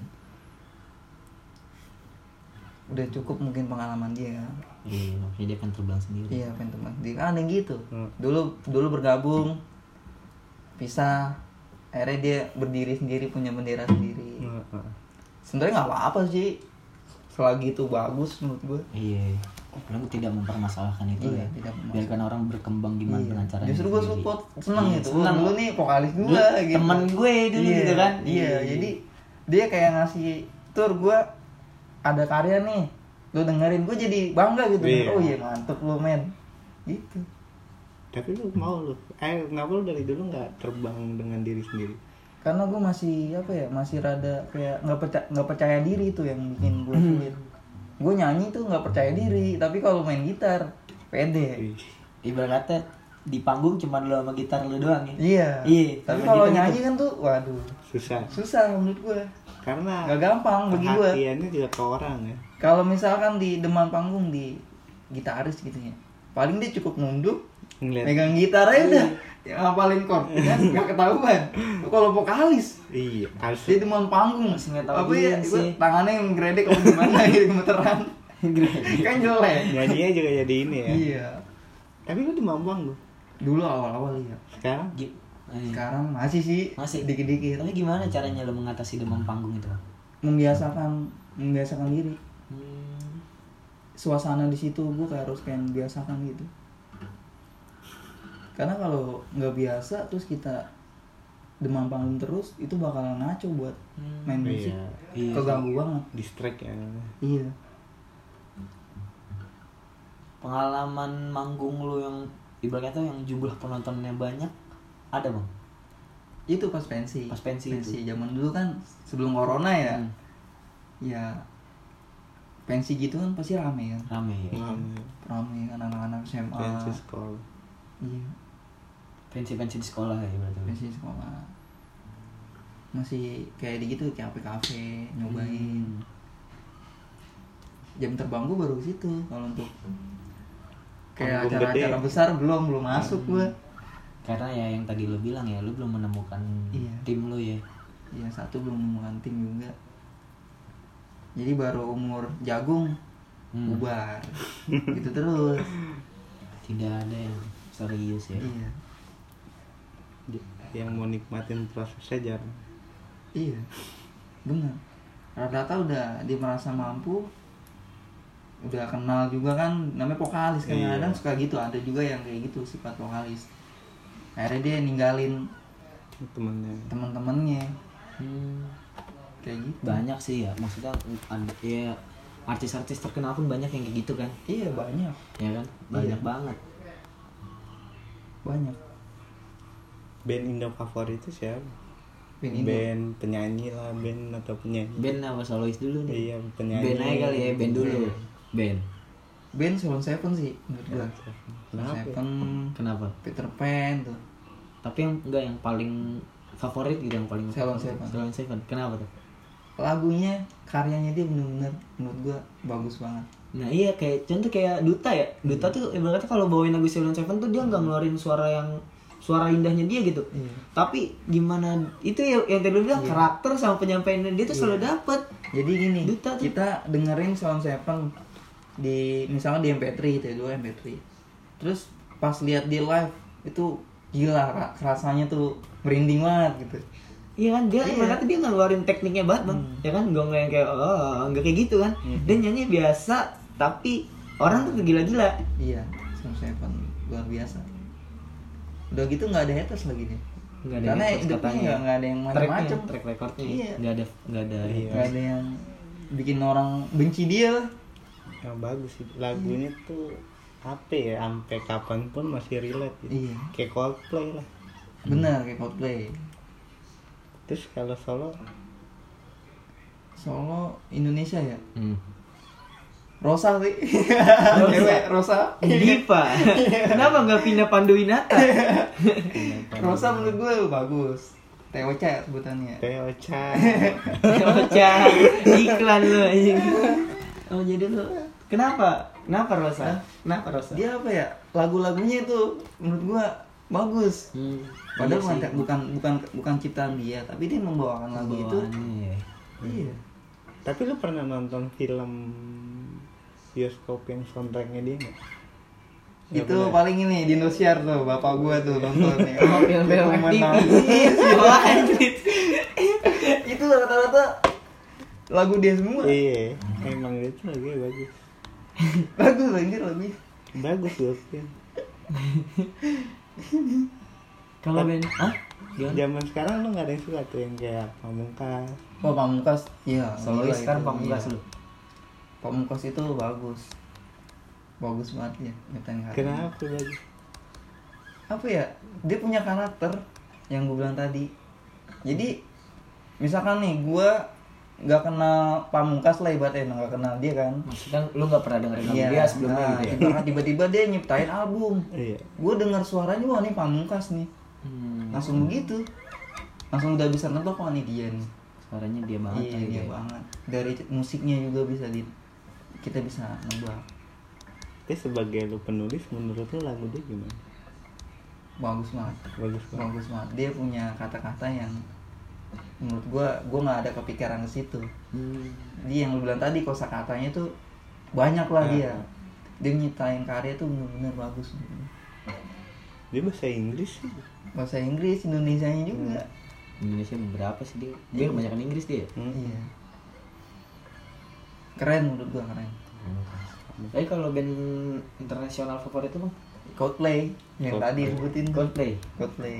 [SPEAKER 3] udah cukup mungkin pengalaman dia kan
[SPEAKER 2] iya makanya dia akan terbang sendiri
[SPEAKER 3] Iya, pengen teman. Dia kan ada yang gitu.
[SPEAKER 1] Hmm.
[SPEAKER 3] Dulu dulu bergabung, pisah, akhirnya dia berdiri sendiri punya bendera sendiri.
[SPEAKER 1] Nah, nah.
[SPEAKER 3] Sebenarnya nggak apa-apa sih, selagi itu bagus menurut gue.
[SPEAKER 2] iya orang tidak mempermasalahkan itu
[SPEAKER 3] Iya,
[SPEAKER 2] ya
[SPEAKER 3] tidak mempermasalahkan.
[SPEAKER 2] biarkan orang berkembang gimana
[SPEAKER 3] Iya.
[SPEAKER 2] dengan caranya
[SPEAKER 3] Justru gue
[SPEAKER 2] sendiri.
[SPEAKER 3] support, seneng
[SPEAKER 2] Iya,
[SPEAKER 3] gitu.
[SPEAKER 2] seneng.
[SPEAKER 3] Dulu nih vokalis gue
[SPEAKER 2] Dulu
[SPEAKER 3] gitu.
[SPEAKER 2] temen gue dulu
[SPEAKER 3] Iya,
[SPEAKER 2] gitu kan.
[SPEAKER 3] Iya,
[SPEAKER 2] Iya.
[SPEAKER 3] jadi dia kayak ngasih tur gue ada karya nih, lu dengerin gue jadi bangga gitu.
[SPEAKER 1] Iya.
[SPEAKER 3] Oh iya mantep lu men, gitu.
[SPEAKER 1] tapi lu mau lu eh kenapa lu dari dulu nggak terbang dengan diri sendiri
[SPEAKER 3] karena gue masih apa ya masih rada kayak nggak percaya nggak percaya diri itu yang bikin gue sulit. Gue nyanyi tuh nggak percaya diri tapi kalau main gitar pede.
[SPEAKER 1] Ih,
[SPEAKER 2] ibarat kata di panggung cuma lu sama gitar lu doang ya?
[SPEAKER 3] Iya.
[SPEAKER 2] Iya,
[SPEAKER 3] tapi kalau nyanyi kan tuh waduh.
[SPEAKER 1] Susah.
[SPEAKER 3] Susah menurut gue
[SPEAKER 1] karena
[SPEAKER 3] nggak gampang bagi gue
[SPEAKER 1] perhatiannya juga ke orang ya.
[SPEAKER 3] Kalau misalkan di depan panggung di gitaris gitu ya paling dia cukup nunduk
[SPEAKER 1] ngeliat.
[SPEAKER 3] megang gitar aja udah yang ngapalin chord [laughs] kan? Nggak ketahuan. Kalau vokalis
[SPEAKER 1] iya harus
[SPEAKER 3] di depan panggung
[SPEAKER 2] Masih nggak tahu
[SPEAKER 3] apa ya?
[SPEAKER 2] sih.
[SPEAKER 3] tangannya yang geredek apa gimana gitu [laughs] gemeteran. Kan jelek.
[SPEAKER 1] Nyanyinya juga jadi ini ya.
[SPEAKER 3] Iya.
[SPEAKER 1] Tapi lu di Mampang lu
[SPEAKER 3] dulu awal-awal iya.
[SPEAKER 1] Sekarang?
[SPEAKER 2] Gi- eh,
[SPEAKER 3] sekarang masih sih.
[SPEAKER 2] Masih.
[SPEAKER 3] dikit-dikit.
[SPEAKER 2] Tapi gimana caranya lu mengatasi demam panggung itu?
[SPEAKER 3] Membiasakan membiasakan diri.
[SPEAKER 2] Hmm.
[SPEAKER 3] suasana di situ gue kayak harus kayak membiasakan gitu karena kalau nggak biasa terus kita demam panggung terus itu bakalan ngaco buat
[SPEAKER 2] Hmm.
[SPEAKER 3] main musik.
[SPEAKER 1] Iya.
[SPEAKER 2] Iya,
[SPEAKER 3] keganggu banget.
[SPEAKER 1] Distract ya.
[SPEAKER 3] Iya.
[SPEAKER 2] Pengalaman manggung lu yang ibaratnya yang jumlah penontonnya banyak ada bang?
[SPEAKER 3] Itu pas pensi.
[SPEAKER 2] Pas pensi itu.
[SPEAKER 3] zaman dulu kan sebelum corona ya.
[SPEAKER 2] Hmm.
[SPEAKER 3] ya pensi gitu kan pasti rame kan.
[SPEAKER 2] Rame. Ya
[SPEAKER 1] Ngam-
[SPEAKER 3] rame kan anak-anak SMA
[SPEAKER 1] pensi sekolah.
[SPEAKER 3] Iya
[SPEAKER 2] pensi-pensi di sekolah ya ibaratnya
[SPEAKER 3] pensi sekolah. Masih kayak di gitu kayak kafe nyobain.
[SPEAKER 2] Hmm.
[SPEAKER 3] jam terbang gue baru ke situ kalau untuk kayak acara-acara
[SPEAKER 1] gede.
[SPEAKER 3] besar belum belum masuk gue
[SPEAKER 2] karena ya yang tadi lo bilang ya lu belum menemukan
[SPEAKER 3] Iya.
[SPEAKER 2] tim lu ya.
[SPEAKER 3] Ya satu belum menemukan tim juga. Jadi baru umur jagung
[SPEAKER 2] Hmm.
[SPEAKER 3] bubar. Gitu terus. [laughs]
[SPEAKER 2] Tidak ada yang serius ya.
[SPEAKER 3] Iya
[SPEAKER 1] yang mau nikmatin prosesnya jarang.
[SPEAKER 3] Iya benar rata-rata udah dia merasa mampu udah kenal juga kan namanya vokalis kan.
[SPEAKER 1] Iya.
[SPEAKER 3] kadang suka gitu ada juga yang kayak gitu sifat vokalis. Akhirnya dia ninggalin
[SPEAKER 1] temennya.
[SPEAKER 3] teman-temannya
[SPEAKER 2] Hmm.
[SPEAKER 3] kayak gitu.
[SPEAKER 2] Banyak sih ya maksudnya ada ya artis-artis terkenal pun banyak yang kayak gitu kan.
[SPEAKER 3] Iya banyak.
[SPEAKER 2] Ya kan? Banyak
[SPEAKER 3] Iya.
[SPEAKER 2] banget.
[SPEAKER 3] Banyak
[SPEAKER 1] band Indo favorit itu siapa?
[SPEAKER 3] Band Indo.
[SPEAKER 1] band penyanyi lah band atau penyanyi.
[SPEAKER 2] Band apa solois dulu nih?
[SPEAKER 1] Iya penyanyi.
[SPEAKER 2] Band aja kali ya band dulu.
[SPEAKER 3] Iya.
[SPEAKER 2] band.
[SPEAKER 3] Band Salon Seven sih menurut gua.
[SPEAKER 1] Kenapa?
[SPEAKER 3] Seven.
[SPEAKER 2] Kenapa?
[SPEAKER 3] Peter Pan tuh.
[SPEAKER 2] Tapi yang enggak yang paling favorit gitu yang paling favorit.
[SPEAKER 3] Seven.
[SPEAKER 2] Salon Seven. Kenapa tuh?
[SPEAKER 3] Lagunya karyanya dia bener-bener menurut gua bagus banget.
[SPEAKER 2] Nah iya kayak contoh kayak Duta ya. Duta tuh ibaratnya kalau bawain lagu Silent Seven tuh dia nggak ngeluarin suara yang suara indahnya dia gitu.
[SPEAKER 3] Iya.
[SPEAKER 2] tapi gimana itu ya yang tadi bilang karakter sama penyampaiannya dia tuh selalu dapet.
[SPEAKER 3] Jadi gini
[SPEAKER 2] Duta tuh.
[SPEAKER 3] kita dengerin Salon Seven di misalnya di MP3 itu ya dua MP3 terus pas lihat di live itu gila ra- rasanya tuh merinding banget gitu.
[SPEAKER 2] Iya kan dia ibaratnya dia ngeluarin tekniknya banget bang, ya kan nggak yang kayak oh nggak kayak gitu kan, dia nyanyi biasa tapi orang tuh gila-gila.
[SPEAKER 3] iya Sam Seven luar biasa udah gitu nggak ada haters lagi nih.
[SPEAKER 2] Nggak ada
[SPEAKER 3] karena hidupnya nggak nggak ada yang macam-macam
[SPEAKER 2] track recordnya
[SPEAKER 3] Iya.
[SPEAKER 2] nggak ada nggak ada.
[SPEAKER 3] nggak ada yang bikin orang benci dia. Lah
[SPEAKER 1] yang bagus sih lagunya tuh apa ya sampai kapan pun masih relate gitu.
[SPEAKER 3] Iya.
[SPEAKER 1] kayak Coldplay lah.
[SPEAKER 3] Benar kayak Coldplay.
[SPEAKER 1] Terus kalau solo?
[SPEAKER 3] Solo Indonesia ya?
[SPEAKER 2] Hmm.
[SPEAKER 3] Rosa sih
[SPEAKER 2] Rosa.
[SPEAKER 3] cewek Rosa
[SPEAKER 2] Diva, kenapa nggak pindah Panduwinata? [laughs]
[SPEAKER 3] Rosa menurut gue bagus TOC ya sebutannya
[SPEAKER 1] Teo Chan
[SPEAKER 2] Bocah, iklan lu anjing. [laughs] Oh jadi lu kenapa? Kenapa Rosa? Kenapa Rosa?
[SPEAKER 3] dia apa ya lagu-lagunya itu menurut gua bagus
[SPEAKER 2] Hmm.
[SPEAKER 3] padahal
[SPEAKER 2] Iya
[SPEAKER 3] bukan, bukan bukan bukan ciptaan dia tapi dia membawakan lagu itu
[SPEAKER 2] Bawaannya ya.
[SPEAKER 3] iya
[SPEAKER 1] tapi lu pernah nonton film bioskop yang soundtracknya dia nggak Ya,
[SPEAKER 3] itu
[SPEAKER 1] bener.
[SPEAKER 3] paling ini di Indosiar tuh bapak gua tuh nonton nih [laughs]
[SPEAKER 2] Oh, film-film [laughs]
[SPEAKER 3] Itu rata-rata lagu dia semua
[SPEAKER 1] iya emang itu lagi bagus [laughs]
[SPEAKER 3] bagus anjir lagunya
[SPEAKER 1] bagus gue pikir.
[SPEAKER 2] Kalau Ben, ah? Gimana?
[SPEAKER 1] zaman sekarang lu nggak ada yang suka tuh yang kayak pamungkas
[SPEAKER 3] oh pamungkas iya
[SPEAKER 2] Solois
[SPEAKER 3] gila
[SPEAKER 2] kan pamungkas
[SPEAKER 3] iya.
[SPEAKER 2] lu.
[SPEAKER 3] Pamungkas itu bagus. Bagus banget ya nyiptain karya.
[SPEAKER 1] kenapa bagus?
[SPEAKER 3] Apa ya? Dia punya karakter yang gue bilang tadi. Jadi misalkan nih gue nggak kenal pamungkas lah ibaratnya nggak kenal dia kan.
[SPEAKER 2] Maksudnya lu nggak pernah dengerin lagu
[SPEAKER 3] Iya,
[SPEAKER 2] dia sebelumnya
[SPEAKER 3] nah,
[SPEAKER 2] gitu ya?
[SPEAKER 3] tiba- tiba-tiba dia nyiptain album.
[SPEAKER 1] Iya.
[SPEAKER 3] Gue dengar suaranya wah nih pamungkas nih.
[SPEAKER 2] Hmm.
[SPEAKER 3] langsung begitu. Langsung udah bisa nebak wah nih dia nih.
[SPEAKER 2] Suaranya dia banget
[SPEAKER 3] iya dia
[SPEAKER 2] ya.
[SPEAKER 3] banget. Dari musiknya juga bisa di kita bisa nebak
[SPEAKER 1] tapi sebagai lu penulis menurut lu lagu dia gimana?
[SPEAKER 3] Bagus banget.
[SPEAKER 1] Bagus banget.
[SPEAKER 3] Bagus banget. Dia punya kata-kata yang menurut gua gua nggak ada kepikiran ke situ.
[SPEAKER 2] Hmm.
[SPEAKER 3] dia yang lu bilang tadi kosa katanya tuh banyak lah
[SPEAKER 1] Ah.
[SPEAKER 3] dia. Dia nyiptain karya tuh bener-bener bagus.
[SPEAKER 1] Dia bahasa Inggris sih.
[SPEAKER 3] Bahasa Inggris Indonesia nya juga
[SPEAKER 2] Indonesia berapa sih dia? Dia kebanyakan Inggris dia.
[SPEAKER 1] Hmm.
[SPEAKER 3] iya keren menurut gua keren
[SPEAKER 2] Tapi kalau band internasional favorit itu bang?
[SPEAKER 3] Coldplay yang
[SPEAKER 1] Coldplay.
[SPEAKER 3] tadi sebutin.
[SPEAKER 2] Coldplay.
[SPEAKER 3] Coldplay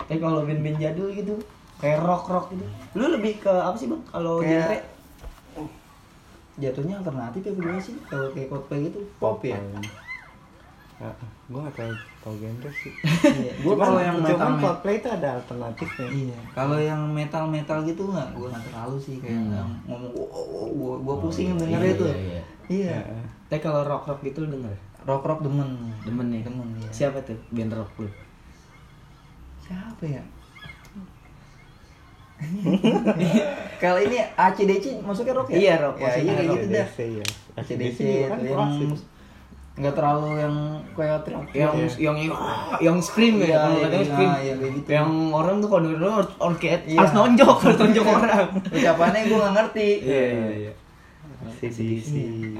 [SPEAKER 2] Tapi kalau band-band jadul gitu, kayak rock rock gitu, lu lebih ke apa sih bang? Kalau
[SPEAKER 3] Kayak-
[SPEAKER 2] genre?
[SPEAKER 3] jatuhnya alternatif ya berdua sih kalau kayak Coldplay gitu pop ya
[SPEAKER 1] Ah, gue gak tau genre sih
[SPEAKER 3] iya gua
[SPEAKER 1] Cuman-
[SPEAKER 3] kalau yang metal
[SPEAKER 1] cuman Coldplay itu ada alternatifnya
[SPEAKER 3] Iya, kalau yang metal metal gitu nggak, gue nggak terlalu sih kayak
[SPEAKER 2] Hmm.
[SPEAKER 3] yang ngomong, wow, wow, wow, gue pusing dengernya
[SPEAKER 2] Iya,
[SPEAKER 3] tuh.
[SPEAKER 2] iya, iya.
[SPEAKER 3] Iya,
[SPEAKER 1] Heeh.
[SPEAKER 2] Tapi kalau rock rock gitu denger?
[SPEAKER 3] rock rock demen,
[SPEAKER 2] Demen nih.
[SPEAKER 3] demen ya.
[SPEAKER 2] Siapa tuh band rock lu?
[SPEAKER 3] Siapa ya? kalau ini ACDC masuknya rock ya?
[SPEAKER 2] Iya, rock,
[SPEAKER 3] Ya, iya kayak
[SPEAKER 2] rock.
[SPEAKER 3] gitu dah.
[SPEAKER 1] ACDC ya
[SPEAKER 3] ACDC yang. Nggak terlalu yang kayak teriak
[SPEAKER 2] Yang
[SPEAKER 1] Iya.
[SPEAKER 2] yang yang yang scream
[SPEAKER 3] Iya,
[SPEAKER 2] ya, kalau
[SPEAKER 3] iya,
[SPEAKER 2] katanya
[SPEAKER 3] iya,
[SPEAKER 2] scream.
[SPEAKER 3] iya, gitu.
[SPEAKER 2] Yang orang tuh kalau denger harus harus kayak
[SPEAKER 3] Iya.
[SPEAKER 2] harus nonjok, harus nonjok [laughs] orang.
[SPEAKER 3] ucapannya gue nggak ngerti.
[SPEAKER 2] Iya iya iya.
[SPEAKER 1] ACDC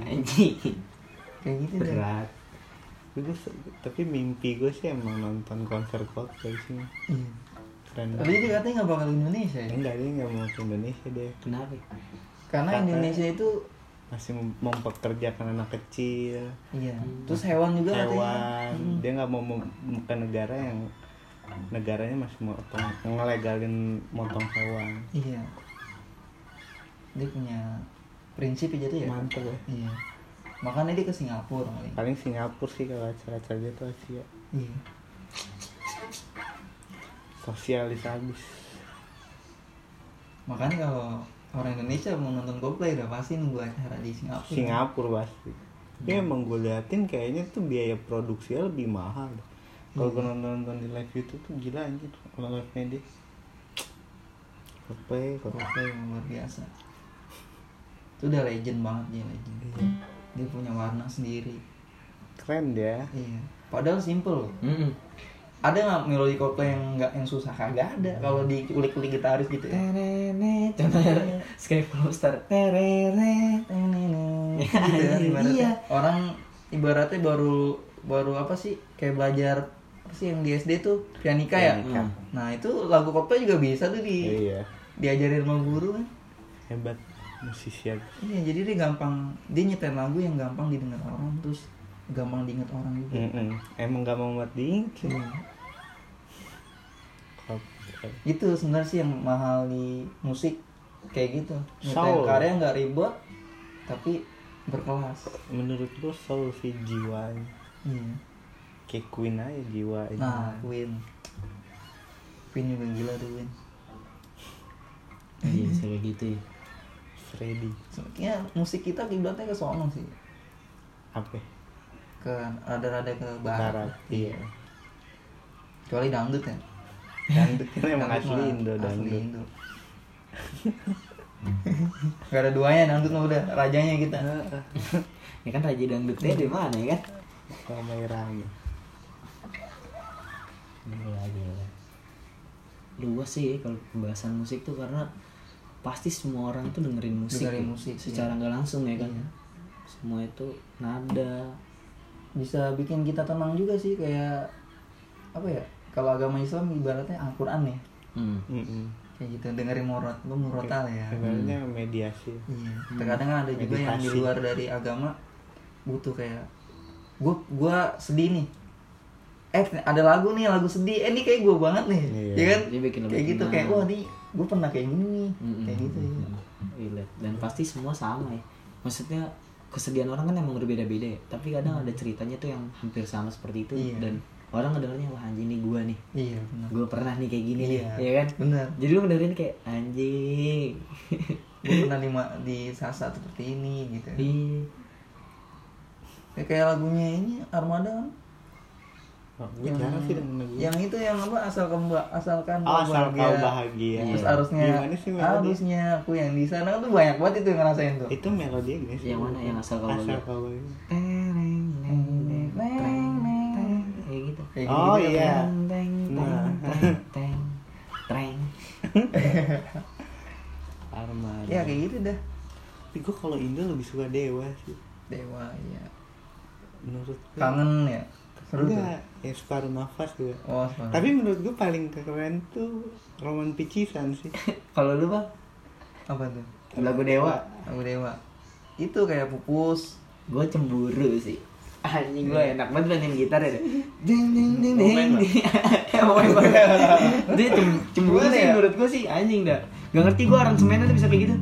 [SPEAKER 2] Anjing.
[SPEAKER 3] Kayak gitu.
[SPEAKER 2] Berat.
[SPEAKER 1] Gua se- tapi mimpi gue sih emang nonton konser Coldplay sih
[SPEAKER 3] Iya.
[SPEAKER 1] keren
[SPEAKER 3] Tapi dia katanya nggak bakal ke Indonesia ya?
[SPEAKER 1] enggak dia nggak mau ke Indonesia deh
[SPEAKER 2] Kenapa?
[SPEAKER 3] Karena
[SPEAKER 1] Katanya-
[SPEAKER 3] Indonesia itu
[SPEAKER 1] masih mem- mempekerjakan anak kecil
[SPEAKER 3] Iya. Terus hewan juga katanya.
[SPEAKER 1] hewan
[SPEAKER 3] Hmm.
[SPEAKER 1] dia nggak mau ke negara yang negaranya masih motong ngelegalin motong hewan
[SPEAKER 3] Iya. Dia punya prinsip aja tuh ya.
[SPEAKER 1] mantep ya
[SPEAKER 3] Iya. Makanya dia ke Singapura kali.
[SPEAKER 1] paling Singapura sih kalau acara-acara dia tuh Asia
[SPEAKER 3] Iya.
[SPEAKER 1] sosialis habis
[SPEAKER 3] Makanya kalau orang Indonesia mau nonton Coldplay udah pasti nunggu acara di Singapura.
[SPEAKER 1] Singapura pasti tapi emang gue liatin kayaknya tuh biaya produksinya lebih mahal kalau gue nonton, nonton di live YouTube tuh gila anjir kalau live nya dia Coldplay, Coldplay.
[SPEAKER 3] Coldplay yang luar biasa. Itu udah legend banget dia legend.
[SPEAKER 1] Iya.
[SPEAKER 3] Dia punya warna sendiri.
[SPEAKER 1] keren dia
[SPEAKER 3] Iya. Padahal simple.
[SPEAKER 2] Mm
[SPEAKER 3] Ada nggak melodi Coldplay yang nggak yang susah? Kagak ada. Kalau dikulik-kulik gitaris gitu ya.
[SPEAKER 2] Contohnya Sky Star. Tereret.
[SPEAKER 3] gitu ya, ibaratnya.
[SPEAKER 2] Iya.
[SPEAKER 3] Orang ibaratnya baru baru apa sih kayak belajar apa sih yang di SD tuh pianika ya
[SPEAKER 1] Pianika.
[SPEAKER 3] nah itu lagu Coldplay juga bisa tuh di
[SPEAKER 1] iya
[SPEAKER 3] diajarin sama guru kan
[SPEAKER 1] hebat musisi aku.
[SPEAKER 3] iya jadi dia gampang dia nyetel lagu yang gampang didengar orang terus gampang diingat orang juga.
[SPEAKER 1] Mm-mm. emang gak mau buat diingat. Sih
[SPEAKER 3] Iya. Itu sebenarnya sih yang mahal di musik kayak gitu.
[SPEAKER 1] Soul.
[SPEAKER 3] karya nggak ribet tapi berkelas.
[SPEAKER 1] Menurut gua soul sih jiwanya
[SPEAKER 3] iya.
[SPEAKER 1] kayak Queen aja jiwanya
[SPEAKER 3] nah Queen. Queen juga gila tuh Queen.
[SPEAKER 2] Iya kayak gitu ya.
[SPEAKER 1] Freddy.
[SPEAKER 3] Sebenarnya musik kita kiblatnya ke sono sih.
[SPEAKER 1] Apa
[SPEAKER 3] ke rada-rada ke barat,
[SPEAKER 1] Barat iya.
[SPEAKER 3] Kecuali dangdut ya.
[SPEAKER 1] Dangdut kan emang
[SPEAKER 3] Dangdut
[SPEAKER 1] asli Indo
[SPEAKER 3] asli
[SPEAKER 1] dangdut.
[SPEAKER 3] Indo. Gak ada duanya dangdut mah udah rajanya kita.
[SPEAKER 2] Ya kan raja dangdutnya di mana ya kan?
[SPEAKER 1] Ramai-ramai
[SPEAKER 2] Gila, gila. luas sih kalau pembahasan musik tuh karena pasti semua orang tuh dengerin musik,
[SPEAKER 3] Dengerin
[SPEAKER 2] ya.
[SPEAKER 3] musik,
[SPEAKER 2] secara nggak langsung ya kan?
[SPEAKER 3] Iya.
[SPEAKER 2] semua itu nada
[SPEAKER 3] bisa bikin kita tenang juga sih kayak apa ya kalau agama Islam ibaratnya Al-Quran ya.
[SPEAKER 2] Hmm.
[SPEAKER 1] Mm-mm.
[SPEAKER 3] kayak gitu dengerin murot lu murotal ya.
[SPEAKER 1] sebenarnya mediasi.
[SPEAKER 3] Iya terkadang kan ada juga yang di
[SPEAKER 1] Meditasi.
[SPEAKER 3] luar dari agama butuh kayak gua gua sedih nih. Eh ada lagu nih lagu sedih. Eh ini kayak gua banget nih.
[SPEAKER 1] Iya.
[SPEAKER 3] ya kan?
[SPEAKER 2] Dia bikin
[SPEAKER 3] kayak gitu
[SPEAKER 2] tenang.
[SPEAKER 3] kayak wah nih gua pernah kayak gini nih.
[SPEAKER 2] Mm-mm.
[SPEAKER 3] kayak gitu ya
[SPEAKER 2] dan pasti semua sama ya. Maksudnya kesedihan orang kan emang berbeda-beda ya. Tapi kadang ada ceritanya tuh yang hampir sama seperti itu.
[SPEAKER 3] Iya.
[SPEAKER 2] dan orang ngedengarnya wah anjing nih gua nih.
[SPEAKER 3] Iya
[SPEAKER 2] gue pernah nih kayak gini
[SPEAKER 3] Iya.
[SPEAKER 2] nih ya kan?
[SPEAKER 3] benar.
[SPEAKER 2] Jadi lu ngedengerin kayak anjing. [laughs]
[SPEAKER 3] Gua pernah di di sasa seperti ini gitu
[SPEAKER 2] Iya.
[SPEAKER 3] Ya, kayak lagunya ini Armada kan
[SPEAKER 1] gue jarang sih denger lagu
[SPEAKER 3] yang itu yang apa asal kamu asalkan
[SPEAKER 1] oh, asal kau bahagia
[SPEAKER 3] terus
[SPEAKER 2] Iya.
[SPEAKER 3] harusnya
[SPEAKER 1] gimana sih melodi
[SPEAKER 3] harusnya aku yang di sana tuh banyak banget itu yang ngerasain tuh
[SPEAKER 1] itu melodi gak sih
[SPEAKER 2] Yang mana? Yang asal kau
[SPEAKER 1] asal
[SPEAKER 2] bahagia?
[SPEAKER 1] kau bahagia.
[SPEAKER 2] Tereng, neng, neng, tereng, tereng. kayak gitu
[SPEAKER 3] Kayak
[SPEAKER 1] oh iya
[SPEAKER 2] Teng, teng,
[SPEAKER 1] Nah.
[SPEAKER 2] teng.
[SPEAKER 1] Armada
[SPEAKER 3] ya kayak gitu dah
[SPEAKER 1] tapi gue kalau Indo lebih suka Dewa sih
[SPEAKER 3] dewa ya
[SPEAKER 1] menurut gue
[SPEAKER 3] kangen ya seru tuh
[SPEAKER 1] enggak yang separuh nafas gue
[SPEAKER 3] oh semangat.
[SPEAKER 1] tapi menurut gue paling keren tuh Roman Picisan sih [laughs]
[SPEAKER 2] Kalau lu bang,
[SPEAKER 3] apa tuh
[SPEAKER 2] lagu Dewa,
[SPEAKER 3] lagu dewa itu kayak pupus
[SPEAKER 2] gue cemburu sih. Anjing gue enak banget mainin gitar ya. [laughs] Ding ding ding ding. Ya banget. [laughs] Dia cem- cemburu sih
[SPEAKER 3] ya?
[SPEAKER 2] menurut gue sih anjing dah. Gak ngerti gue aransemennya tuh bisa kayak gitu.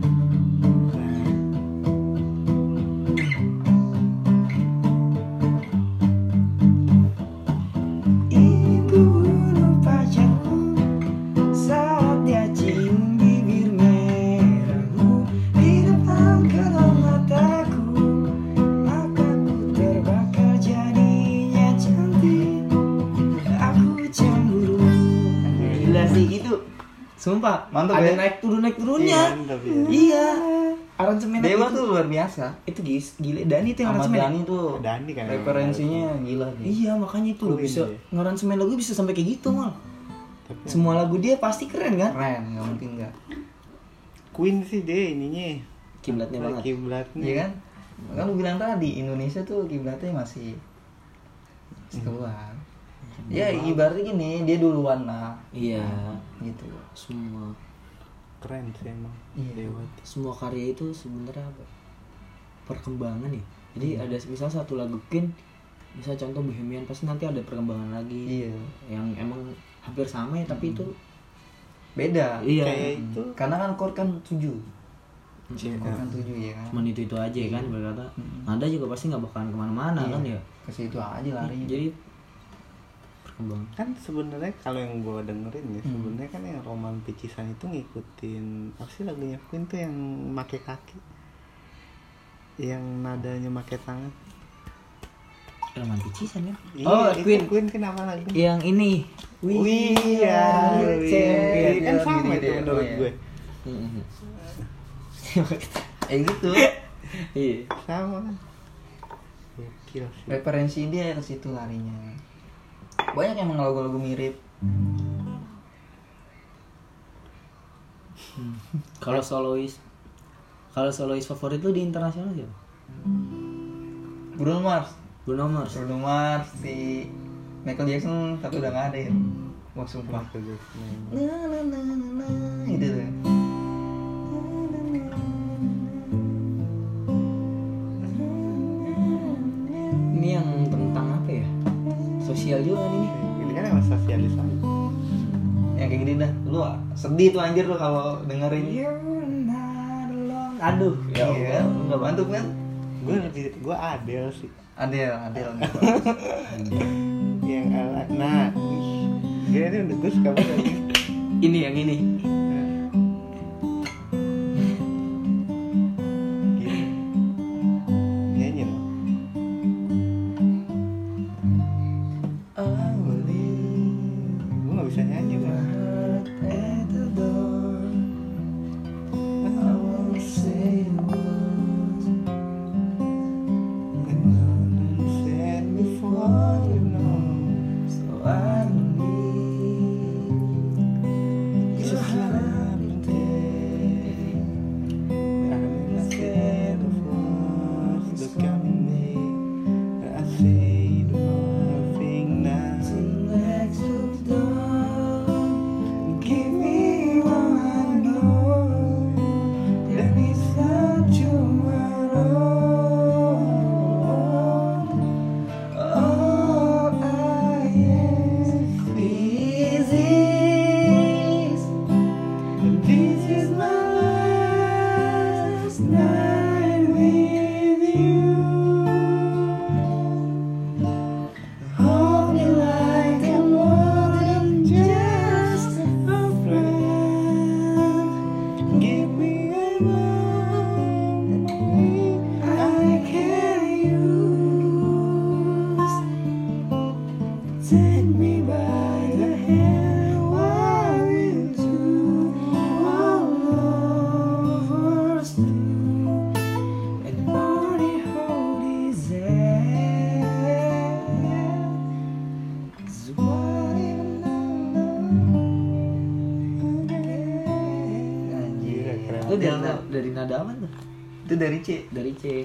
[SPEAKER 3] Mantap
[SPEAKER 2] ada
[SPEAKER 3] ya?
[SPEAKER 2] naik turun naik turunnya.
[SPEAKER 1] Iya, mantap ya.
[SPEAKER 2] iya. Aransemen
[SPEAKER 3] dewa
[SPEAKER 2] itu
[SPEAKER 3] tuh luar biasa.
[SPEAKER 2] Itu gis gila Dani itu yang aransemen
[SPEAKER 3] Dhani tuh.
[SPEAKER 1] Dhani kan
[SPEAKER 3] referensinya gila sih
[SPEAKER 2] Iya makanya itu lo
[SPEAKER 1] Queen
[SPEAKER 2] bisa
[SPEAKER 1] dia.
[SPEAKER 2] ngaransemen lagu bisa sampai kayak gitu mal.
[SPEAKER 1] tapi
[SPEAKER 2] Semua lagu dia pasti keren kan?
[SPEAKER 3] keren nggak mungkin nggak.
[SPEAKER 1] Queen sih dia ininya.
[SPEAKER 2] Kiblatnya banget.
[SPEAKER 1] kiblatnya.
[SPEAKER 3] Iya kan? Kan lu bilang tadi Indonesia tuh kiblatnya masih masih keluar. Ya ibaratnya gini dia duluan lah.
[SPEAKER 2] Iya.
[SPEAKER 3] gitu.
[SPEAKER 2] Semua
[SPEAKER 1] keren sih emang
[SPEAKER 3] Iya.
[SPEAKER 1] Dewa
[SPEAKER 2] semua karya itu sebenarnya apa? Perkembangan ya. Jadi ada misal satu lagu Queen, misal contoh Bohemian pasti nanti ada perkembangan lagi.
[SPEAKER 3] iya
[SPEAKER 2] Yang emang hampir sama ya tapi itu
[SPEAKER 3] beda
[SPEAKER 2] iya.
[SPEAKER 1] kayak itu
[SPEAKER 3] karena kan chord kan tujuh
[SPEAKER 1] Iya.
[SPEAKER 3] chord kan tujuh ya kan
[SPEAKER 2] Cuman itu itu aja kan berkata. Nada juga pasti nggak bakalan ke mana-mana
[SPEAKER 3] Iya.
[SPEAKER 2] kan ya.
[SPEAKER 3] ke situ aja larinya
[SPEAKER 2] Jadi
[SPEAKER 1] kan sebenarnya kalau yang gue dengerin ya
[SPEAKER 3] Hmm.
[SPEAKER 1] sebenarnya kan yang Roman Picisan itu ngikutin apa sih lagunya Queen tuh yang make kaki yang nadanya make tangan
[SPEAKER 2] Roman Picisan kan?
[SPEAKER 1] Iya,
[SPEAKER 2] oh,
[SPEAKER 1] itu
[SPEAKER 2] Queen.
[SPEAKER 1] Queen kenapa lagu
[SPEAKER 2] Yang ini.
[SPEAKER 1] Wih, iya,
[SPEAKER 2] are
[SPEAKER 1] iya,
[SPEAKER 2] champion.
[SPEAKER 1] kan sama
[SPEAKER 3] Gini
[SPEAKER 1] itu
[SPEAKER 3] deh,
[SPEAKER 1] menurut
[SPEAKER 3] iya.
[SPEAKER 1] gue [laughs]
[SPEAKER 3] eh gitu
[SPEAKER 2] Iya.
[SPEAKER 1] sama Gokil sih
[SPEAKER 3] referensi dia ke situ larinya banyak emang lagu-lagu mirip [laughs]
[SPEAKER 2] Kalau solois kalau solois favorit lu di internasional siapa?
[SPEAKER 3] Bruno Mars
[SPEAKER 2] Bruno Mars.
[SPEAKER 3] Bruno Mars si Michael Jackson tapi udah nggak ada ya wah sumpah
[SPEAKER 1] Michael Jackson.
[SPEAKER 3] na na na na na gitu tuh ini yang ya sosial juga kan ini
[SPEAKER 1] Ini kan emang sosialisasi.
[SPEAKER 3] yang kayak gini dah lu sedih tuh anjir lu kalau dengerin aduh ya
[SPEAKER 1] Iya.
[SPEAKER 3] Nggak bantu kan
[SPEAKER 1] Gue lebih gue Adele sih.
[SPEAKER 3] Adel Adel [laughs]
[SPEAKER 1] Yang ala nah. Dia ini gue suka banget.
[SPEAKER 2] ini yang ini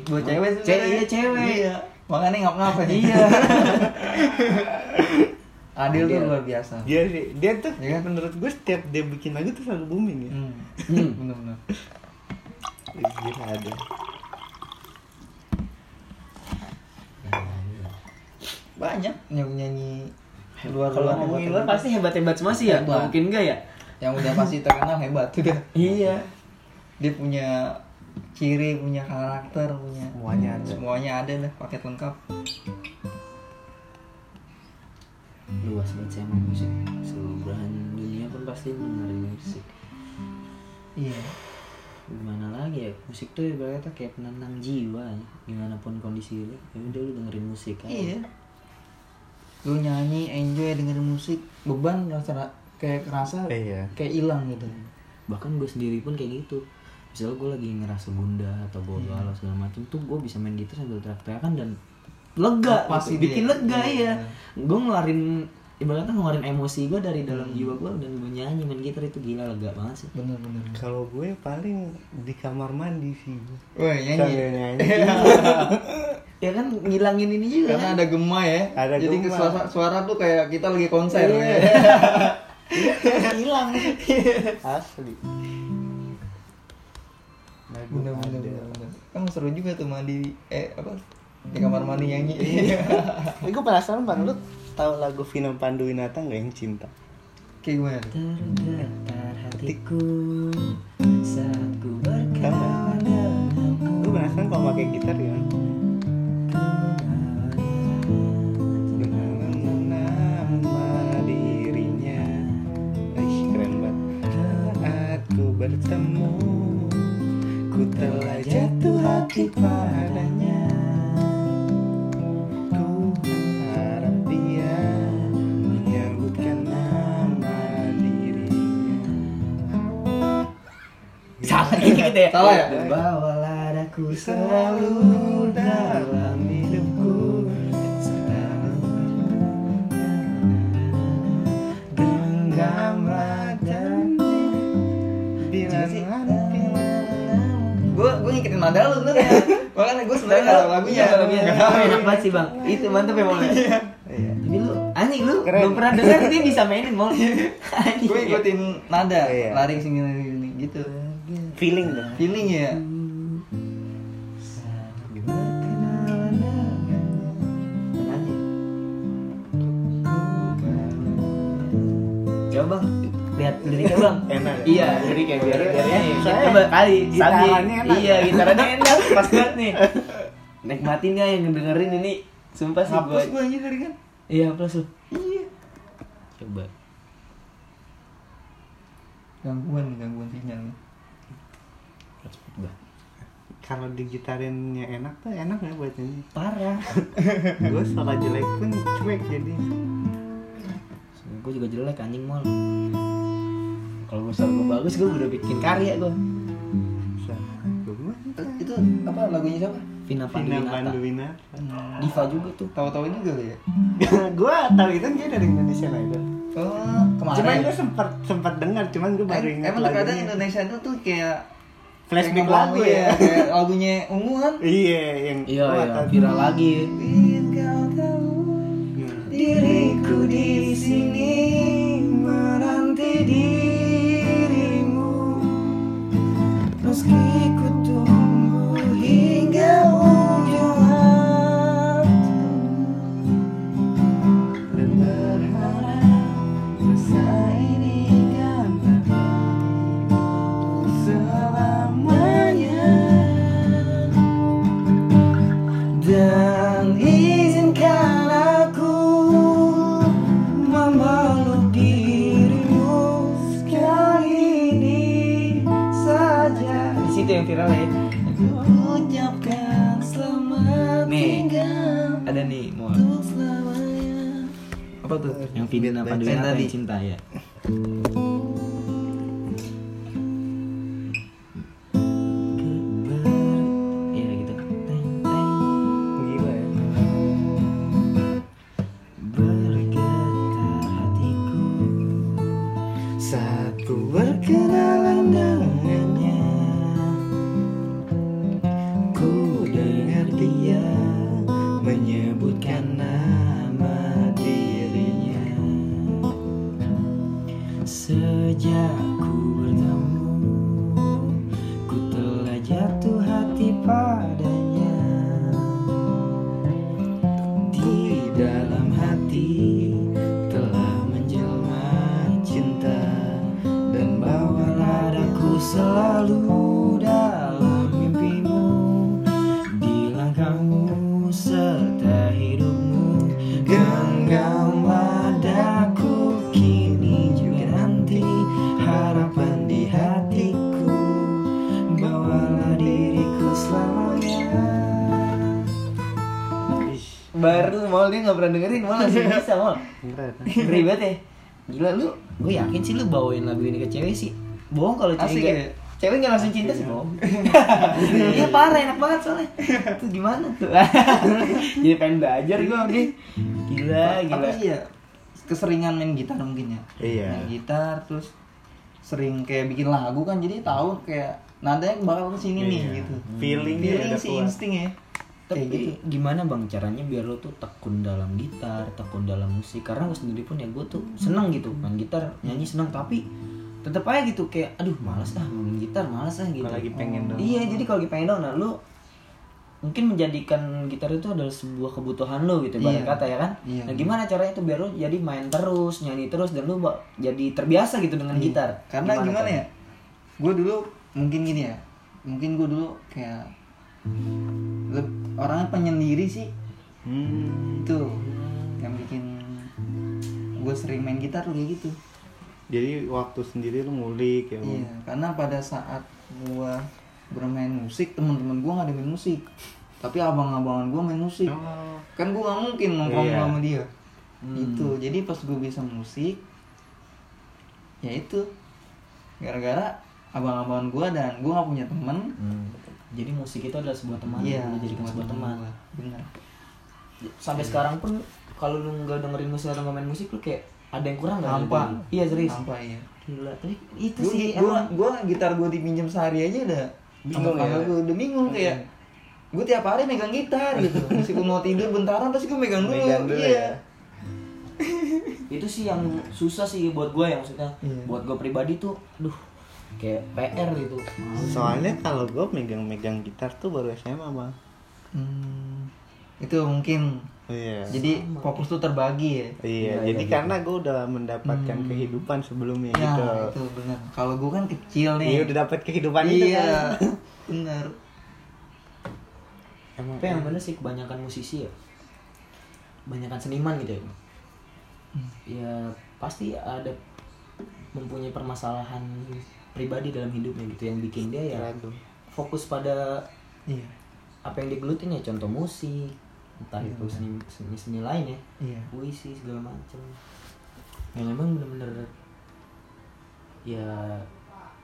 [SPEAKER 3] Gua cewek
[SPEAKER 2] C
[SPEAKER 3] sebenarnya.
[SPEAKER 2] iya cewek
[SPEAKER 3] Iya. Makanya ngap ngap
[SPEAKER 2] Iya. [laughs]
[SPEAKER 3] Adil tuh
[SPEAKER 2] Adil.
[SPEAKER 3] luar biasa.
[SPEAKER 1] Dia sih- dia tuh
[SPEAKER 3] Iya kan?
[SPEAKER 1] menurut gue setiap dia bikin lagu tuh selalu booming ya.
[SPEAKER 3] Hmm.
[SPEAKER 2] Hmm. [laughs]
[SPEAKER 3] Bener-bener.
[SPEAKER 1] Ih, Gila ada.
[SPEAKER 3] Banyak nyanyi nyanyi luar
[SPEAKER 2] kalau ngomongin luar pasti hebat hebat semua sih ya
[SPEAKER 3] Hebat.
[SPEAKER 2] mungkin enggak ya
[SPEAKER 3] yang udah pasti terkenal hebat udah. [laughs]
[SPEAKER 2] iya
[SPEAKER 3] Dia punya ciri, punya karakter, punya
[SPEAKER 1] Semuanya ada.
[SPEAKER 3] Semuanya ada dah paket lengkap.
[SPEAKER 2] luas banget sih emang musik seluruh belahan dunia pun pasti dengerin musik
[SPEAKER 3] Iya.
[SPEAKER 2] gimana lagi ya musik tuh ibaratnya kayak penenang jiwa ya. gimana pun kondisi lu ya udah lu dengerin musik aja
[SPEAKER 3] Iya. Lu nyanyi, enjoy dengerin musik, beban rasa kayak kerasa
[SPEAKER 1] Iya.
[SPEAKER 3] kayak hilang gitu.
[SPEAKER 2] bahkan gue sendiri pun kayak gitu misalnya gue lagi ngerasa gundah atau bodo
[SPEAKER 3] Iya.
[SPEAKER 2] alat segala macem tuh gue bisa main gitar sambil teriak-teriakan dan lega
[SPEAKER 3] Lepas
[SPEAKER 2] gitu.
[SPEAKER 3] ide.
[SPEAKER 2] bikin lega
[SPEAKER 3] Iya.
[SPEAKER 2] iya gue ngeluarin ibaratnya ngeluarin emosi gue dari dalam
[SPEAKER 3] Hmm.
[SPEAKER 2] jiwa gue dan gue nyanyi main gitar itu gila lega banget sih
[SPEAKER 3] Bener bener.
[SPEAKER 1] Kalau gue paling di kamar mandi sih.
[SPEAKER 3] Woi
[SPEAKER 1] Sambil
[SPEAKER 3] nyanyi.
[SPEAKER 1] nyanyi. [laughs]
[SPEAKER 2] ya kan ngilangin ini juga
[SPEAKER 3] Karena
[SPEAKER 2] kan
[SPEAKER 3] ada gema ya.
[SPEAKER 1] Ada
[SPEAKER 3] Jadi
[SPEAKER 1] gema.
[SPEAKER 3] suara, suara tuh kayak kita lagi konser
[SPEAKER 1] Iya.
[SPEAKER 3] ya. [laughs]
[SPEAKER 1] Hilang. [laughs] Asli.
[SPEAKER 3] Bener bener bener. bener. Kan seru juga tuh mandi eh apa? Di kamar mandi nyanyi. [laughs]
[SPEAKER 1] Ini gue penasaran bang, lu tahu lagu Vino Panduwinata nggak yang cinta?
[SPEAKER 3] Kayak gimana
[SPEAKER 2] tergetar hatiku saat ku denganmu
[SPEAKER 1] Gue penasaran kalau pakai gitar ya. Dengan nama dirinya, Ih, keren banget. Saat ku bertemu, ku telah jatuh hati padanya. Ku harap dia menyebutkan nama dirinya.
[SPEAKER 2] salah gitu ya
[SPEAKER 3] Salah ya?
[SPEAKER 2] bawalah aku
[SPEAKER 1] selalu dalam hidupku genggamlah
[SPEAKER 3] ngikutin nada lu bener ya. [laughs] Makanya gue sebenarnya nggak tahu lagunya.
[SPEAKER 2] Iya, lagunya. Enak banget sih bang. Itu mantep ya bang.
[SPEAKER 1] Iya.
[SPEAKER 2] Tapi lu anjing lu
[SPEAKER 1] Keren.
[SPEAKER 2] belum pernah dengar dia bisa [laughs] mainin mau. Anjing.
[SPEAKER 3] gue ikutin nada
[SPEAKER 1] Iya.
[SPEAKER 3] lari sini lari sini gitu
[SPEAKER 1] feeling dong
[SPEAKER 3] feeling ya
[SPEAKER 2] liriknya bang. [laughs]
[SPEAKER 1] Enak ya?
[SPEAKER 2] Iya, liriknya biar biar ya.
[SPEAKER 1] Saya-
[SPEAKER 2] Coba kali
[SPEAKER 1] gitarannya
[SPEAKER 2] sambil-
[SPEAKER 1] enak.
[SPEAKER 2] Iya, gitarannya enak, [laughs] pas banget nih. Nikmatin ya yang dengerin ini. Sumpah sih
[SPEAKER 3] hapus
[SPEAKER 2] gua.
[SPEAKER 3] gue aja tadi kan
[SPEAKER 2] Iya, plus lu.
[SPEAKER 3] iya
[SPEAKER 2] Coba.
[SPEAKER 3] gangguan gangguan sinyal
[SPEAKER 1] kalau digitarinnya enak tuh enak ya buat nyanyi
[SPEAKER 2] Parah. [laughs]
[SPEAKER 1] gue salah jelek pun cuek jadi
[SPEAKER 2] gue juga jelek anjing mall. Kalau gue gue bagus, gue udah bikin karya gue.
[SPEAKER 3] itu apa lagunya siapa?
[SPEAKER 2] Vina
[SPEAKER 1] Vina
[SPEAKER 2] Panduwinata.
[SPEAKER 1] Panduwinata.
[SPEAKER 2] Diva juga tuh.
[SPEAKER 3] tahu-tahu juga ya? [laughs]
[SPEAKER 1] Gue tahu itu dia dari Indonesia Idol
[SPEAKER 3] oh kemarin.
[SPEAKER 1] Cuman gue sempat sempat dengar cuman gue baru ingat
[SPEAKER 3] emang terkadang Indonesia itu tuh kayak
[SPEAKER 1] flashback lagu ya
[SPEAKER 3] iya, kayak lagunya ungu kan?
[SPEAKER 1] Iya yang
[SPEAKER 2] Iya, iya, viral lagi.
[SPEAKER 3] Ingin kau tahu
[SPEAKER 1] Hmm.
[SPEAKER 3] diriku di sini menanti dirimu
[SPEAKER 2] Deus
[SPEAKER 3] que cuida. Apa tuh
[SPEAKER 2] Yang Vina
[SPEAKER 1] Beat
[SPEAKER 2] Panduwinata
[SPEAKER 3] tadi.
[SPEAKER 2] cinta ya. Gak pernah dengerin Mau langsung bisa mau
[SPEAKER 1] Berat.
[SPEAKER 2] Ribet ya. Gila lu Gue yakin sih lu bawain lagu ini ke cewek sih. Bohong kalau cewek
[SPEAKER 3] Asik
[SPEAKER 2] nggak-
[SPEAKER 3] ya?
[SPEAKER 2] Cewek gak langsung cinta sih bohong. [laughs] Iya parah enak banget soalnya. Itu gimana tuh? [laughs] Jadi pengen belajar gue dia Gila gila.
[SPEAKER 3] apa sih ya? Keseringan main gitar mungkin ya?
[SPEAKER 1] Iya.
[SPEAKER 3] main gitar terus sering kayak bikin lagu kan jadi tahu kayak nadanya bakal ke sini nih
[SPEAKER 1] Iya.
[SPEAKER 3] gitu.
[SPEAKER 1] Feelingnya
[SPEAKER 3] feeling
[SPEAKER 1] udah
[SPEAKER 3] sih insting ya
[SPEAKER 2] Tapi
[SPEAKER 3] gitu
[SPEAKER 2] gimana bang caranya biar lo tuh tekun dalam gitar, tekun dalam musik Karena gue sendiri pun ya gue tuh seneng gitu main gitar, nyanyi seneng Tapi tetep aja gitu kayak aduh malas ah main gitar, malas ah gitu
[SPEAKER 1] lagi pengen dong.
[SPEAKER 2] Iya jadi kalau lagi pengen dong, nah lu mungkin menjadikan gitar itu adalah sebuah kebutuhan lo gitu
[SPEAKER 3] Iya.
[SPEAKER 2] kata ya kan
[SPEAKER 3] Iya.
[SPEAKER 2] nah gimana caranya tuh biar lo jadi main terus nyanyi terus dan lo jadi terbiasa gitu dengan gitar
[SPEAKER 3] karena gimana,
[SPEAKER 2] caranya?
[SPEAKER 3] ya gue dulu mungkin gini ya mungkin gue dulu kayak orangnya penyendiri sih
[SPEAKER 1] Hmm.
[SPEAKER 3] itu yang bikin gue sering main gitar kayak gitu
[SPEAKER 1] Jadi waktu sendiri lu ngulik ya.
[SPEAKER 3] Iya, karena pada saat gua bermain musik, teman-teman gua nggak ada main musik. Tapi abang-abangan gua main musik.
[SPEAKER 1] Oh.
[SPEAKER 3] Kan gua nggak mungkin nongkrong
[SPEAKER 1] Iya.
[SPEAKER 3] sama dia.
[SPEAKER 2] Hmm.
[SPEAKER 3] Itu. Jadi pas gua bisa musik, ya itu gara-gara abang-abangan gua dan gua nggak punya temen.
[SPEAKER 2] Hmm. Jadi musik itu adalah sebuah teman
[SPEAKER 3] Iya,
[SPEAKER 2] lu jadikan
[SPEAKER 3] buat
[SPEAKER 2] sebuah teman
[SPEAKER 3] gua. Benar.
[SPEAKER 2] sampai sekarang pun kalau lu nggak dengerin musik atau nggak main musik lu kayak ada yang kurang nggak
[SPEAKER 3] Hampa.
[SPEAKER 2] iya serius
[SPEAKER 3] Hampa ya.
[SPEAKER 2] gila tapi itu
[SPEAKER 3] Gua,
[SPEAKER 2] sih
[SPEAKER 3] gua,
[SPEAKER 2] emang
[SPEAKER 3] gua gitar gua dipinjam sehari aja udah
[SPEAKER 1] Bingung ya?
[SPEAKER 3] gua udah bingung kayak gue tiap hari megang gitar gitu [laughs] meskipun mau tidur bentaran pasti gue megang dulu,
[SPEAKER 1] Megang dulu
[SPEAKER 3] iya
[SPEAKER 1] ya.
[SPEAKER 2] itu sih yang susah sih buat gue ya maksudnya
[SPEAKER 3] Iya.
[SPEAKER 2] buat gue pribadi tuh aduh kayak PR gitu.
[SPEAKER 1] Soalnya kalau gue megang-megang gitar tuh baru SMA bang.
[SPEAKER 3] Hmm, itu mungkin.
[SPEAKER 1] Iya.
[SPEAKER 3] Jadi fokus tuh terbagi ya?
[SPEAKER 1] Iya
[SPEAKER 2] Iya,
[SPEAKER 1] jadi
[SPEAKER 2] iya,
[SPEAKER 1] karena gue udah mendapatkan kehidupan sebelumnya
[SPEAKER 3] ya
[SPEAKER 1] gitu.
[SPEAKER 3] itu benar kalau gue kan kecil nih.
[SPEAKER 1] Iya udah dapat kehidupan itu
[SPEAKER 3] iya
[SPEAKER 1] kan [laughs]
[SPEAKER 3] benar
[SPEAKER 1] emang
[SPEAKER 2] tapi yang bener sih kebanyakan musisi ya. Kebanyakan seniman gitu ya ya pasti ada mempunyai permasalahan pribadi dalam hidupnya gitu. Yang bikin dia ya fokus pada
[SPEAKER 3] iya.
[SPEAKER 2] apa yang digelutin ya contoh musik entah
[SPEAKER 3] Iya,
[SPEAKER 2] itu seni, seni seni lain ya.
[SPEAKER 3] Iya.
[SPEAKER 2] Puisi segala macam yang emang bener-bener ya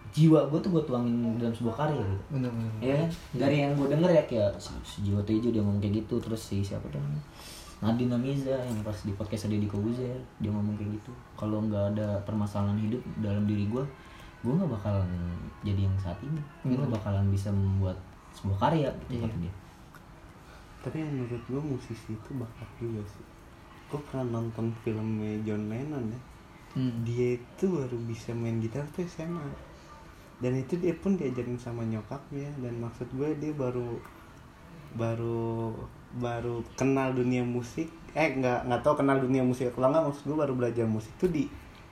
[SPEAKER 2] jiwa gue tuh gue tuangin dalam sebuah karya gitu.
[SPEAKER 3] Benar benar
[SPEAKER 2] ya kan? dari yang gue denger ya kayak si, si Jiwa Tejo dia ngomong kayak gitu terus si siapa tuh namanya? Nadine Amiza yang pas di podcast Deddy Kobuzer dia ngomong kayak gitu. Kalau nggak ada permasalahan hidup dalam diri gue gue nggak bakalan jadi yang saat ini. Gue nggak bakalan bisa membuat sebuah karya gitu
[SPEAKER 3] Iya.
[SPEAKER 2] dia
[SPEAKER 1] tapi menurut gue musisi itu bakat juga sih. Gue pernah nonton filmnya John Lennon ya.
[SPEAKER 3] Hmm.
[SPEAKER 1] dia itu baru bisa main gitar tuh SMA dan itu dia pun diajarin sama nyokapnya. Dan maksud gue dia baru baru baru kenal dunia musik. Eh nggak nggak tahu kenal dunia musik kalau nggak. Maksud gue baru belajar musik tuh di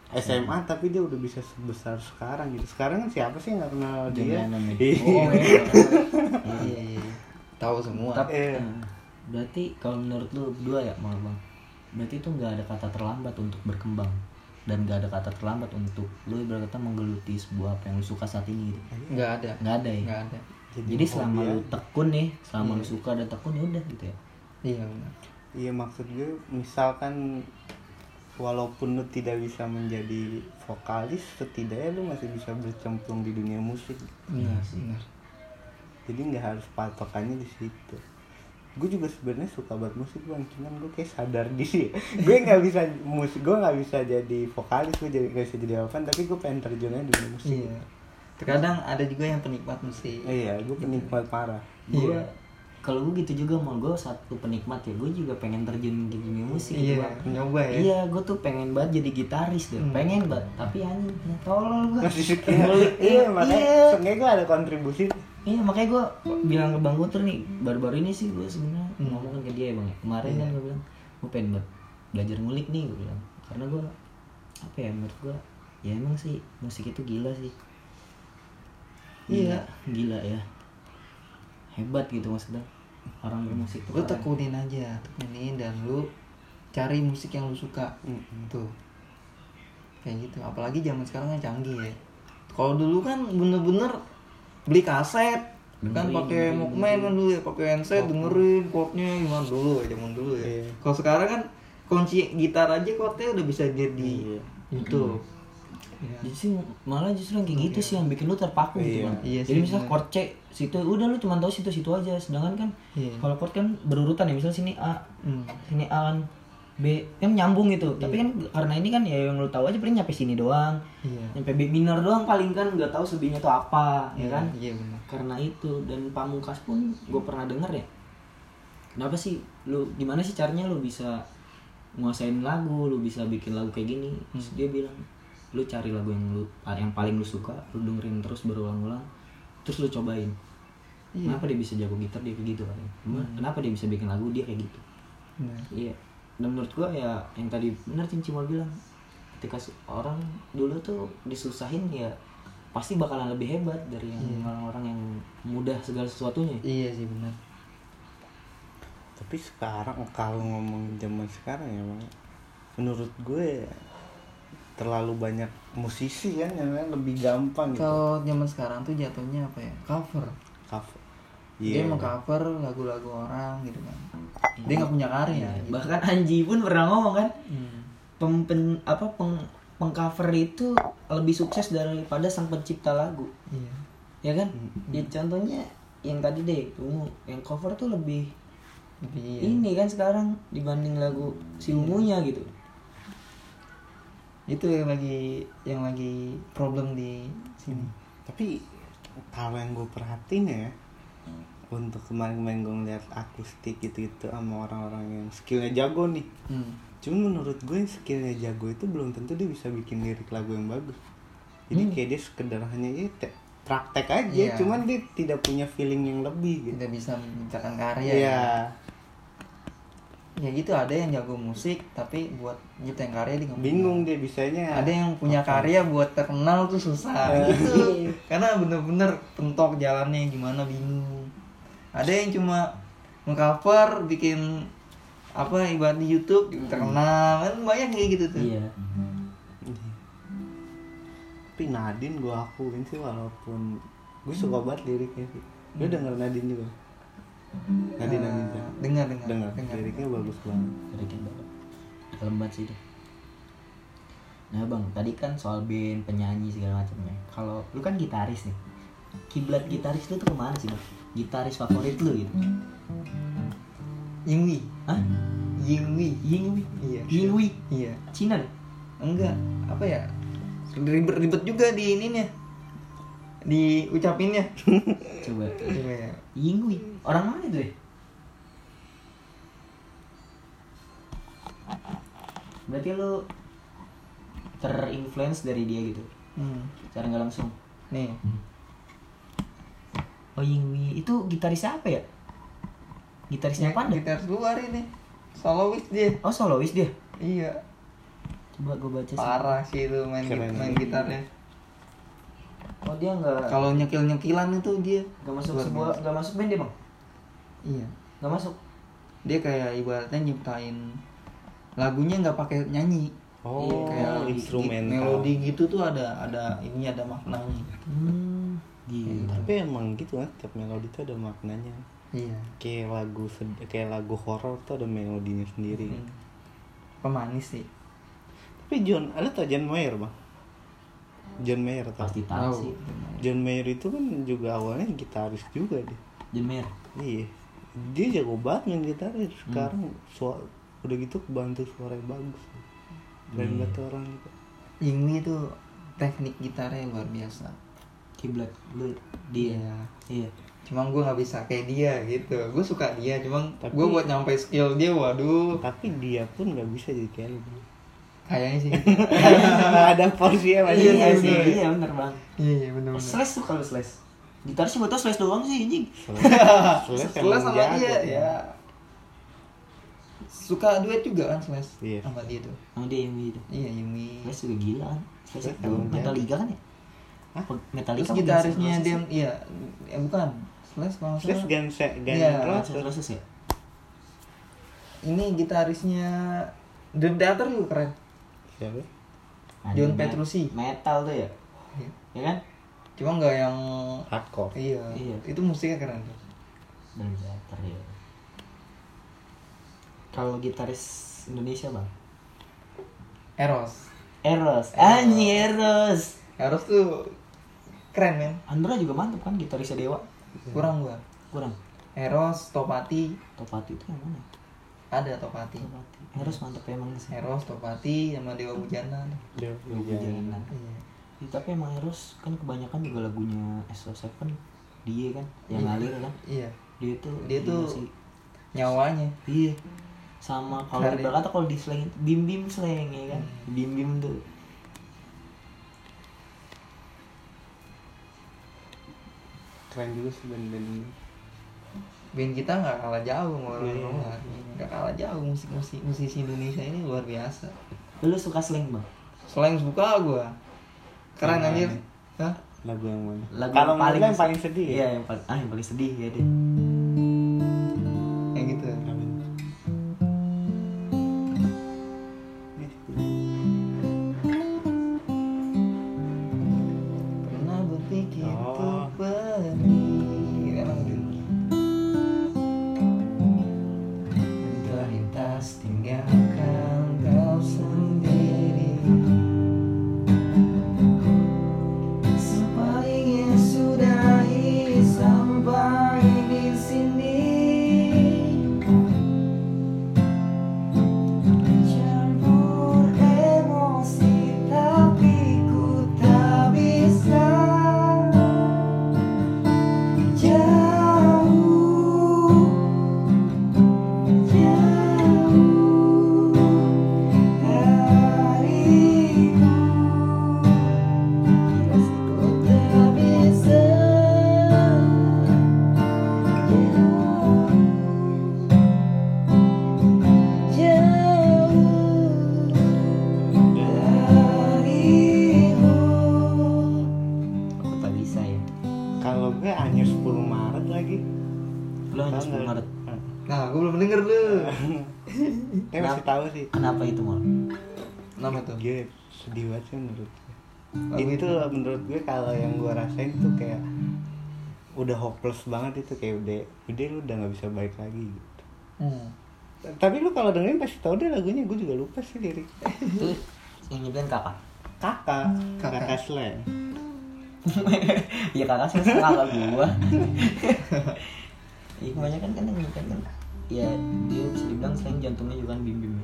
[SPEAKER 1] SMA tapi dia udah bisa sebesar sekarang gitu. Sekarang kan siapa sih yang nggak kenal dia
[SPEAKER 2] ya.
[SPEAKER 1] Iya.
[SPEAKER 2] oh iya.
[SPEAKER 3] Iya iya tahu semua.
[SPEAKER 2] Tapi,
[SPEAKER 1] Iya.
[SPEAKER 2] nah, berarti kalau menurut lu berdua ya maaf bang berarti itu nggak ada kata terlambat untuk berkembang. Dan nggak ada kata terlambat untuk lu berkata menggeluti sebuah apa yang lu suka saat ini gitu.
[SPEAKER 3] Nggak ada.
[SPEAKER 2] Nggak ada ya?
[SPEAKER 3] Nggak ada.
[SPEAKER 1] Jadi
[SPEAKER 2] jadi selama lu
[SPEAKER 1] aja.
[SPEAKER 2] tekun nih selama
[SPEAKER 3] Iya.
[SPEAKER 2] lu suka dan tekun ya udah gitu ya?
[SPEAKER 3] Iya benar.
[SPEAKER 1] Iya maksud gue misalkan walaupun lu tidak bisa menjadi vokalis setidaknya lu masih bisa bercemplung di dunia musik.
[SPEAKER 3] Benar benar.
[SPEAKER 1] Jadi nggak harus patokannya di situ. Gue juga sebenarnya suka banget musik bang. Cuman gue kayak sadar diri. [laughs] Gue nggak bisa musik gue nggak bisa jadi vokalis gue jadi nggak bisa jadi apa tapi gue pengen terjunnya di dunia musik.
[SPEAKER 3] Iya. Terkadang ada juga yang penikmat musik.
[SPEAKER 1] Iya gue penikmat parah.
[SPEAKER 2] Gue
[SPEAKER 3] Iya.
[SPEAKER 2] Kalau gue gitu juga mau gue satu penikmat ya gue juga pengen terjun di dunia musik gitu,
[SPEAKER 3] iya
[SPEAKER 2] Bang.
[SPEAKER 3] nyoba ya
[SPEAKER 2] Iya, gue tuh pengen banget jadi gitaris deh.
[SPEAKER 3] Hmm.
[SPEAKER 2] Pengen banget, tapi anjing ya tolol gue.
[SPEAKER 1] masih suka [laughs] iya makanya
[SPEAKER 2] Iya.
[SPEAKER 1] seenggaknya gue ada kontribusi
[SPEAKER 2] Iya makanya gue bilang ke Bang Guntur nih baru-baru ini sih gue sebenarnya
[SPEAKER 3] Hmm.
[SPEAKER 2] ngomong kan ke dia ya bang. Kemarin kan gue bilang gue pengen banget belajar ngulik nih gue bilang karena gue apa ya menurut gue ya emang sih musik itu gila sih.
[SPEAKER 3] Iya.
[SPEAKER 2] gila ya hebat gitu maksudnya. Orang bermusik tuh
[SPEAKER 3] lu
[SPEAKER 2] keren.
[SPEAKER 3] tekunin aja tekunin dan lu cari musik yang lu suka.
[SPEAKER 1] Mm-mm.
[SPEAKER 3] tuh. Kayak gitu. Apalagi zaman sekarang kan canggih ya. Kalau dulu kan bener-bener beli kaset kan
[SPEAKER 2] Dengerin,
[SPEAKER 3] pakai
[SPEAKER 2] dengerin,
[SPEAKER 3] Walkman kan dulu ya pakai handset dengerin chordnya gimana dulu ya zaman dulu ya.
[SPEAKER 1] Iya.
[SPEAKER 3] kalau sekarang kan kunci gitar aja chordnya udah bisa jadi
[SPEAKER 1] Iya.
[SPEAKER 3] YouTube Iya.
[SPEAKER 2] Justru malah justru yang kayak gitu sih yang bikin lu terpaku gitu
[SPEAKER 1] Iya.
[SPEAKER 2] kan.
[SPEAKER 3] Iya
[SPEAKER 2] Jadi
[SPEAKER 3] sih,
[SPEAKER 2] misal
[SPEAKER 3] bener.
[SPEAKER 2] chord C situ udah lu cuma tahu situ-situ aja. Sedangkan kan
[SPEAKER 3] Iya.
[SPEAKER 2] kalau chord kan berurutan ya misal sini A,
[SPEAKER 3] Hmm.
[SPEAKER 2] sini A kan B kan nyambung gitu. Tapi
[SPEAKER 3] Iya.
[SPEAKER 2] kan karena ini kan ya yang lu tahu aja paling nyampe sini doang.
[SPEAKER 3] Iya.
[SPEAKER 2] Nyampe B minor doang paling kan nggak tahu selebihnya tuh apa, ya kan?
[SPEAKER 3] Iya benar.
[SPEAKER 2] Karena itu dan pamungkas pun gue pernah denger ya. Kenapa sih lu gimana sih caranya lu bisa nguasain lagu, lu bisa bikin lagu kayak gini? Terus dia bilang lu cari lagu yang lu yang paling lu suka, lu dengerin terus berulang-ulang, terus lu cobain.
[SPEAKER 3] Iya.
[SPEAKER 2] Kenapa dia bisa jago gitar dia kayak gitu kan? Gimana- Kenapa dia bisa bikin lagu dia kayak gitu?
[SPEAKER 3] Benar.
[SPEAKER 2] Iya. Dan menurut gua ya yang tadi benar Cincimol bilang, ketika orang dulu tuh disusahin ya pasti bakalan lebih hebat dari yang
[SPEAKER 3] Iya.
[SPEAKER 2] orang-orang yang mudah segala sesuatunya.
[SPEAKER 3] Iya sih benar.
[SPEAKER 1] tapi sekarang kalau ngomong zaman sekarang ya bang menurut gue terlalu banyak musisi kan yang lebih gampang gitu
[SPEAKER 3] Kalau zaman sekarang tuh jatuhnya apa ya? Cover.
[SPEAKER 1] cover
[SPEAKER 3] Dia
[SPEAKER 1] Iya.
[SPEAKER 3] mengcover lagu-lagu orang gitu kan. Dia nggak punya karya. gitu.
[SPEAKER 2] Bahkan Anji pun pernah ngomong kan,
[SPEAKER 3] Hmm.
[SPEAKER 2] pem, pen- apa peng, pengcover itu lebih sukses daripada sang pencipta lagu.
[SPEAKER 3] Iya.
[SPEAKER 2] Ya kan? Ya contohnya yang tadi deh, ungu, yang cover tuh lebih
[SPEAKER 3] Lebih iya.
[SPEAKER 2] ini kan sekarang dibanding lagu si ungunya gitu.
[SPEAKER 3] Itu yang lagi yang lagi problem di sini.
[SPEAKER 1] tapi kalau yang gue perhatiin ya untuk kemarin-kemarin gue ngeliat akustik gitu-gitu sama orang-orang yang skillnya jago nih
[SPEAKER 3] Hmm.
[SPEAKER 1] Cuman menurut gue skillnya jago itu belum tentu dia bisa bikin lirik lagu yang bagus. Jadi kayak dia sekedar hanya ya te- praktek aja,
[SPEAKER 3] Iya.
[SPEAKER 1] cuman dia tidak punya feeling yang lebih gitu.
[SPEAKER 3] Tidak bisa menciptakan karya.
[SPEAKER 1] Iya.
[SPEAKER 3] ya. Ya gitu ada yang jago musik tapi buat nyiptain karya dia nggak
[SPEAKER 1] Bingung dia bisanya.
[SPEAKER 3] ada yang punya karya buat terkenal tuh susah. Gitu. Karena bener-bener pentok jalannya gimana bingung. Ada yang cuma mengcover bikin apa ibarat di YouTube terkenal. Kan banyak kayak gitu tuh.
[SPEAKER 2] Iya.
[SPEAKER 1] Tapi Nadine gue akuin sih walaupun gue suka banget liriknya sih. Gue denger Nadine juga. Nadine
[SPEAKER 3] Eh,
[SPEAKER 1] Aminta.
[SPEAKER 3] dengar dengar
[SPEAKER 1] Dengar.
[SPEAKER 3] dengar.
[SPEAKER 1] Liriknya bagus banget.
[SPEAKER 2] Liriknya banget lembat sih itu. Nah bang tadi kan soal band penyanyi segala macamnya. Kalau lu kan gitaris nih. Kiblat gitaris lu tuh ke mana sih bang? Gitaris favorit lu gitu.
[SPEAKER 3] Yingwi
[SPEAKER 2] Hah?
[SPEAKER 3] Yingwi
[SPEAKER 2] Yingwi
[SPEAKER 3] iya.
[SPEAKER 2] Yingwi
[SPEAKER 3] iya.
[SPEAKER 2] Cina
[SPEAKER 3] enggak. Apa ya? Ribet ribet juga di ininya di ucapinnya [laughs]
[SPEAKER 2] coba.
[SPEAKER 3] Coba ya.
[SPEAKER 2] Yingwi orang mana itu ya berarti lu terinfluence dari dia gitu?
[SPEAKER 3] Hmm.
[SPEAKER 2] secara nggak langsung?
[SPEAKER 3] Nih.
[SPEAKER 2] Oh Yingwi itu gitaris apa ya? Gitarisnya apa
[SPEAKER 3] gitar luar ini. Solois dia.
[SPEAKER 2] Oh solois dia?
[SPEAKER 3] Iya.
[SPEAKER 2] Coba gue baca sih.
[SPEAKER 3] Parah sih itu main
[SPEAKER 1] Keren.
[SPEAKER 3] main gitarnya
[SPEAKER 2] oh dia nggak
[SPEAKER 3] kalau nyekil nyekilan itu dia
[SPEAKER 2] nggak masuk sebuah nggak masuk band dia bang?
[SPEAKER 3] Iya.
[SPEAKER 2] Nggak masuk?
[SPEAKER 3] Dia kayak ibaratnya nyiptain lagunya nggak pakai nyanyi.
[SPEAKER 1] Oh,
[SPEAKER 3] kayak
[SPEAKER 1] instrumental.
[SPEAKER 3] melodi gitu tuh ada ada ini ada maknanya.
[SPEAKER 2] Hmm. Gitu.
[SPEAKER 1] Tapi emang gitu kan, tiap melodi itu ada maknanya.
[SPEAKER 3] iya.
[SPEAKER 1] Kayak lagu sed- kayak lagu horor tuh ada melodinya sendiri.
[SPEAKER 3] Hmm. pemanis sih.
[SPEAKER 1] Tapi John, ada tau John Mayer bang? John Mayer tau?
[SPEAKER 2] pasti tahu sih
[SPEAKER 1] John Mayer itu kan juga awalnya gitaris juga dia.
[SPEAKER 2] Jemer
[SPEAKER 1] Iya. Dia jago banget main gitaris. Sekarang suara udah gitu kebantu suaranya bagus. Keren banget tuh orang juga.
[SPEAKER 3] Yingwi itu teknik gitarnya luar biasa
[SPEAKER 2] kiblat lu dia
[SPEAKER 3] Iya.
[SPEAKER 2] iya
[SPEAKER 3] Cuma gue nggak bisa kayak dia gitu. Gue suka dia, cuma
[SPEAKER 1] Tapi-
[SPEAKER 3] gue buat nyampe skill dia, waduh,
[SPEAKER 1] Tapi dia pun nggak bisa jadi kayak lu.
[SPEAKER 3] Kayaknya sih.
[SPEAKER 1] Nggak ada porsinya masih.
[SPEAKER 3] Iya,
[SPEAKER 2] iya sih
[SPEAKER 3] bener.
[SPEAKER 2] iya bener bang
[SPEAKER 3] Iya, iya benar
[SPEAKER 2] oh, slash tuh kalau slash gitaris sih betul slash doang sih anjing
[SPEAKER 1] Slash [laughs]
[SPEAKER 3] Slash sama
[SPEAKER 1] jago.
[SPEAKER 3] dia ya. Suka duet juga kan Slash
[SPEAKER 1] Iya.
[SPEAKER 3] sama dia tuh.
[SPEAKER 2] sama dia yang itu
[SPEAKER 3] Iya, Yumi.
[SPEAKER 2] slash juga gila kan slash itu Metallica kan ya
[SPEAKER 1] Hah?
[SPEAKER 2] Metallica
[SPEAKER 3] Terus gitarisnya dia iya, eh bukan. Slash kalau nggak
[SPEAKER 1] Slash
[SPEAKER 3] salah.
[SPEAKER 1] Guns Guns
[SPEAKER 3] Iya.
[SPEAKER 2] ya?
[SPEAKER 1] Roses
[SPEAKER 2] ya
[SPEAKER 3] Ini gitarisnya Dream Theater juga keren.
[SPEAKER 1] Siapa?
[SPEAKER 3] John
[SPEAKER 2] Anjing,
[SPEAKER 3] Petrucci.
[SPEAKER 2] metal tuh ya
[SPEAKER 3] Iya.
[SPEAKER 2] ya kan
[SPEAKER 3] Cuma nggak yang
[SPEAKER 1] Hardcore.
[SPEAKER 3] iya.
[SPEAKER 2] Iya.
[SPEAKER 3] Itu musiknya keren tuh.
[SPEAKER 2] dan metal ya kalau gitaris Indonesia bang
[SPEAKER 3] Eros.
[SPEAKER 2] Eros anjing Eros
[SPEAKER 3] Eros tuh keren men.
[SPEAKER 2] Andra juga mantep kan gitarisnya Dewa
[SPEAKER 3] Kurang gua.
[SPEAKER 2] kurang
[SPEAKER 3] Eros, Topati,
[SPEAKER 2] Topati itu yang mana
[SPEAKER 3] ada Topati.
[SPEAKER 2] Topati Eros mantep emang sih
[SPEAKER 3] Eros, Topati sama Dewa Bujana.
[SPEAKER 1] Dia
[SPEAKER 2] Dewa Bujana.
[SPEAKER 3] Iya.
[SPEAKER 2] Ya, tapi emang Eros kan kebanyakan juga lagunya SO7 dia kan yang
[SPEAKER 3] Iya.
[SPEAKER 2] ngalir kan
[SPEAKER 3] Iya.
[SPEAKER 2] dia tuh
[SPEAKER 3] Dia
[SPEAKER 2] gila
[SPEAKER 3] tuh
[SPEAKER 2] sih.
[SPEAKER 3] Nyawanya.
[SPEAKER 2] iya sama kalau berkata kalau di slang itu bim bim slang ya kan
[SPEAKER 3] Hmm.
[SPEAKER 2] bim bim tuh
[SPEAKER 1] keren juga sih band-band ini.
[SPEAKER 3] Band kita nggak kalah jauh sama orang
[SPEAKER 1] Iya.
[SPEAKER 3] luar. Nggak kalah jauh musik musik musisi Indonesia ini luar biasa.
[SPEAKER 2] lu suka slang bang
[SPEAKER 3] Selain suka gua. Keren anjir. Hah?
[SPEAKER 1] Lagu yang mana?
[SPEAKER 2] lagu
[SPEAKER 1] Kalau
[SPEAKER 2] yang paling
[SPEAKER 1] paling yang paling sedih
[SPEAKER 2] iya
[SPEAKER 1] ya.
[SPEAKER 2] yang paling ah yang paling sedih ya deh
[SPEAKER 1] gue kalau yang gue rasain tuh kayak udah hopeless banget itu kayak udah udah lu udah nggak bisa balik lagi gitu.
[SPEAKER 3] Hmm.
[SPEAKER 1] Tapi lu kalau dengerin pasti tahu deh lagunya gue juga lupa sih lirik.
[SPEAKER 2] itu yang nyiptain kakak
[SPEAKER 1] Kakak,
[SPEAKER 3] Kakak.
[SPEAKER 1] kakak slang.
[SPEAKER 2] ya kakak sih kakak gua [laughs] Iya kebanyakan kan yang nyiptain kan ya dia bisa dibilang selain jantungnya juga kan bim bim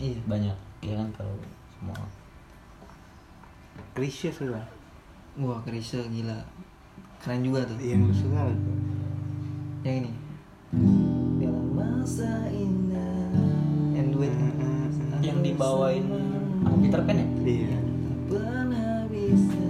[SPEAKER 3] Iya.
[SPEAKER 2] banyak ya kan kalau semua
[SPEAKER 1] Krisya sih lah.
[SPEAKER 3] Wah, Krisya gila. Keren juga tuh.
[SPEAKER 1] Yang lu suka lagu.
[SPEAKER 3] Yang ini. Dalam masa indah. Yang duet.
[SPEAKER 2] yang dibawain sama Peter Pan ya
[SPEAKER 1] Iya.
[SPEAKER 3] Pernah bisa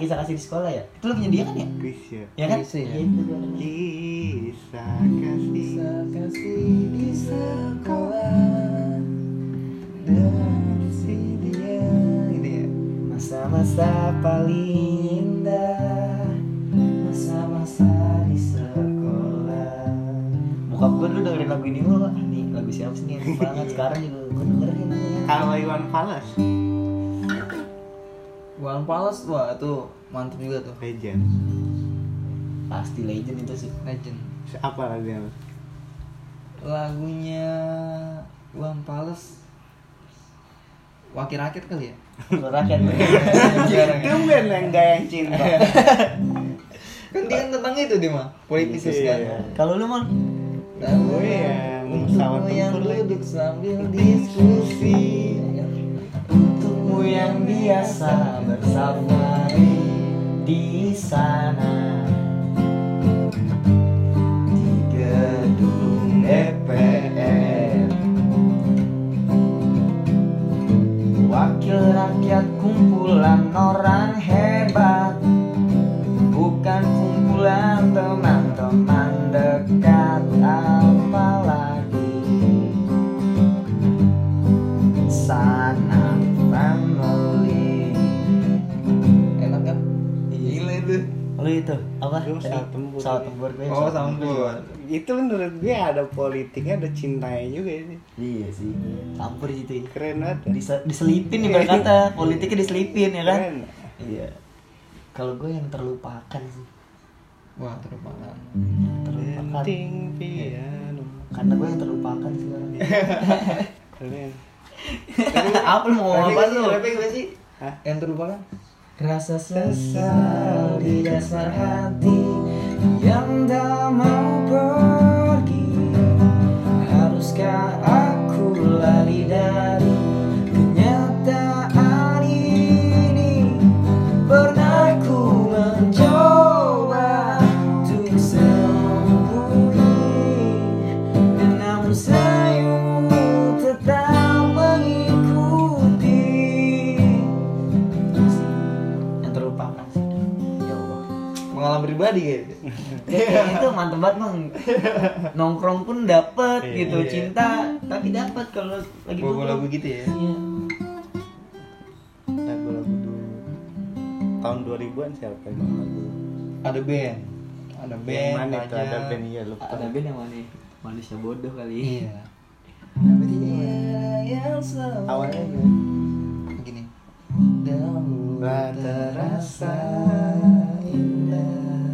[SPEAKER 2] kisah kasih di sekolah ya itu lagunya dia kan ya ya kan
[SPEAKER 3] Kisah ya?
[SPEAKER 2] Iya.
[SPEAKER 1] Kisah kasih.
[SPEAKER 3] bisa kasih One Palace wah itu mantep juga tuh.
[SPEAKER 1] Legend.
[SPEAKER 2] pasti legend itu sih.
[SPEAKER 3] Legend.
[SPEAKER 1] Apa lagunya?
[SPEAKER 3] lagunya One Palace. Wakil rakyat kali ya?
[SPEAKER 2] Rakyat. [laughs]
[SPEAKER 3] Ya.
[SPEAKER 1] Tumben yang gak yang cinta. [laughs]
[SPEAKER 3] kan dia kan tentang itu dia mah politikus
[SPEAKER 1] Iya,
[SPEAKER 3] kan
[SPEAKER 1] iya.
[SPEAKER 2] kalau lu
[SPEAKER 3] Dan
[SPEAKER 1] Gue yang
[SPEAKER 3] untukmu yang duduk sambil diskusi
[SPEAKER 2] yang biasa bersafari di sana. Di gedung DPR
[SPEAKER 1] pesawat tempur.
[SPEAKER 2] Tempur gue.
[SPEAKER 3] oh sampur
[SPEAKER 1] Itu menurut gue ada politiknya, ada cintanya juga sih.
[SPEAKER 2] Iya sih. Campur situ. ya.
[SPEAKER 1] Keren banget.
[SPEAKER 2] Dise- diselipin nih berkata, politiknya diselipin ya kan?
[SPEAKER 1] Keren.
[SPEAKER 2] Iya. Kalau gue yang terlupakan sih.
[SPEAKER 3] wah terlupakan
[SPEAKER 2] Terlupakan.
[SPEAKER 1] Penting piano.
[SPEAKER 2] Karena gue yang terlupakan sekarang.
[SPEAKER 1] Keren. [laughs]
[SPEAKER 2] apa lu mau ngomong apa lu?
[SPEAKER 3] Sih yang terlupakan
[SPEAKER 2] Rasa sesal di dasar hati yang tak mau pergi. Haruskah aku lari dari tadi gitu. ya, itu mantep banget bang nongkrong pun dapet
[SPEAKER 1] yeah,
[SPEAKER 2] gitu
[SPEAKER 3] yeah.
[SPEAKER 2] cinta tapi dapet kalau lagi bobo
[SPEAKER 3] lagu gitu ya?
[SPEAKER 2] Iya. lagu-lagu dulu.
[SPEAKER 1] Tahun 2000-an siapa yang lagu?
[SPEAKER 2] Ada band. Ada band
[SPEAKER 1] mana itu? Ada band ya lupa.
[SPEAKER 3] Ada band yang mana? Manusia bodoh kali.
[SPEAKER 2] Iya. iya
[SPEAKER 1] Awalnya
[SPEAKER 2] gini. Dahulu terasa indah.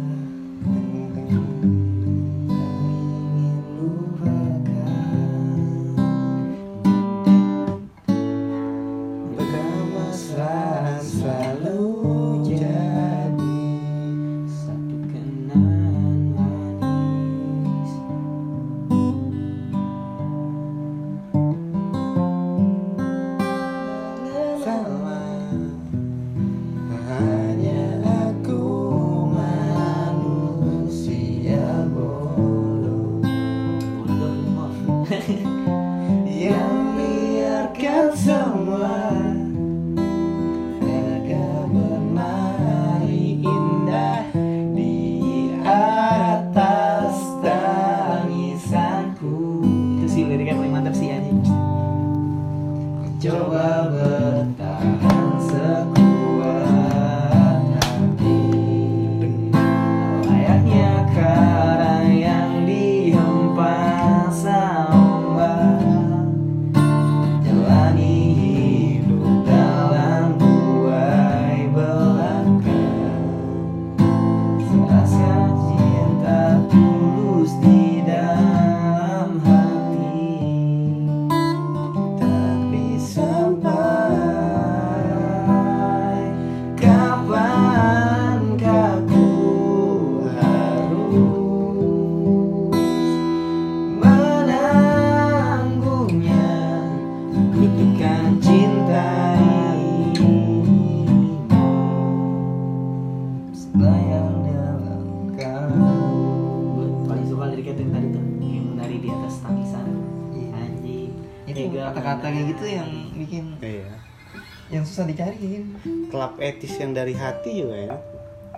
[SPEAKER 1] Etis yang dari hati juga ya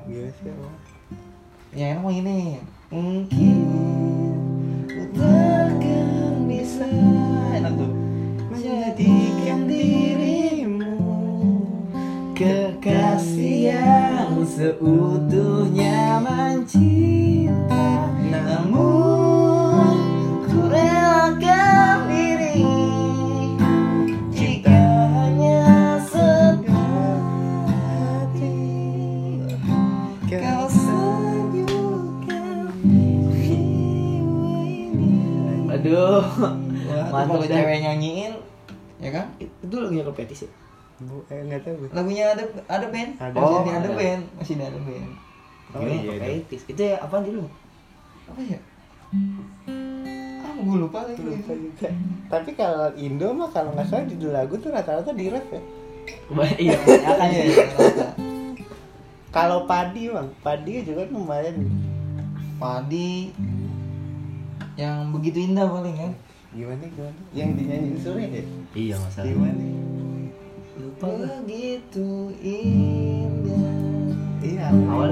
[SPEAKER 1] gimana sih
[SPEAKER 2] ya enak mah ini. Mungkin takkan bisa. Enak tuh. Menjadikan dirimu kekasih yang seutuhnya
[SPEAKER 3] aduh
[SPEAKER 2] Wah,
[SPEAKER 3] Mantap
[SPEAKER 2] kalau cewek nyanyiin ya kan
[SPEAKER 3] itu lagunya ke petis ya
[SPEAKER 1] Bu, eh nggak tahu gue.
[SPEAKER 2] lagunya ada ada band
[SPEAKER 1] Ada.
[SPEAKER 3] Oh,
[SPEAKER 2] ada, ada band masih ada band
[SPEAKER 3] oh,
[SPEAKER 1] iya,
[SPEAKER 3] iya,
[SPEAKER 1] iya.
[SPEAKER 3] petis itu ya apaan dulu
[SPEAKER 2] apa ya ah gue lupa lagi
[SPEAKER 1] Lupa juga. Tapi kalau Indo mah kalau nggak salah judul lagu tuh rata-rata di rap ya.
[SPEAKER 3] Ba- iya kebanyakan
[SPEAKER 2] Iya, iya, rata.
[SPEAKER 1] Kalau padi bang, padi juga lumayan.
[SPEAKER 2] padi yang begitu indah paling kan
[SPEAKER 1] Gimana gimana? Yang dinyanyiin Sule ya?
[SPEAKER 3] iya masalah
[SPEAKER 1] Gimana?
[SPEAKER 3] lupa
[SPEAKER 2] begitu indah
[SPEAKER 1] Iya.
[SPEAKER 3] awal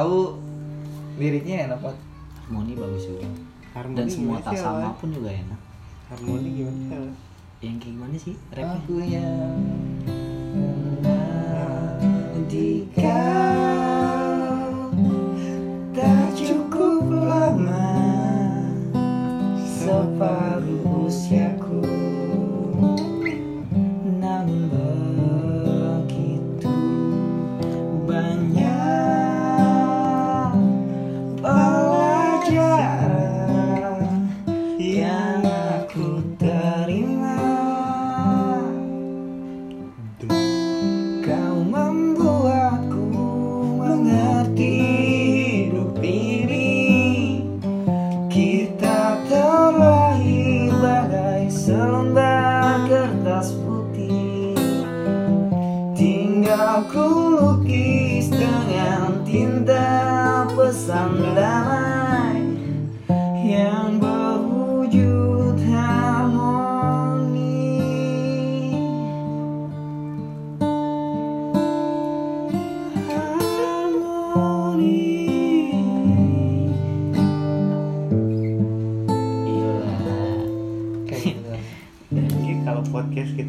[SPEAKER 2] tahu liriknya enak banget.
[SPEAKER 3] harmoni bagus juga
[SPEAKER 1] Harmoni
[SPEAKER 3] dan semua
[SPEAKER 1] gimana
[SPEAKER 3] tak sama pun juga enak
[SPEAKER 1] Harmoni gimana sih? Bang?
[SPEAKER 3] yang kayak gimana sih rapnya
[SPEAKER 2] Aku yang di kau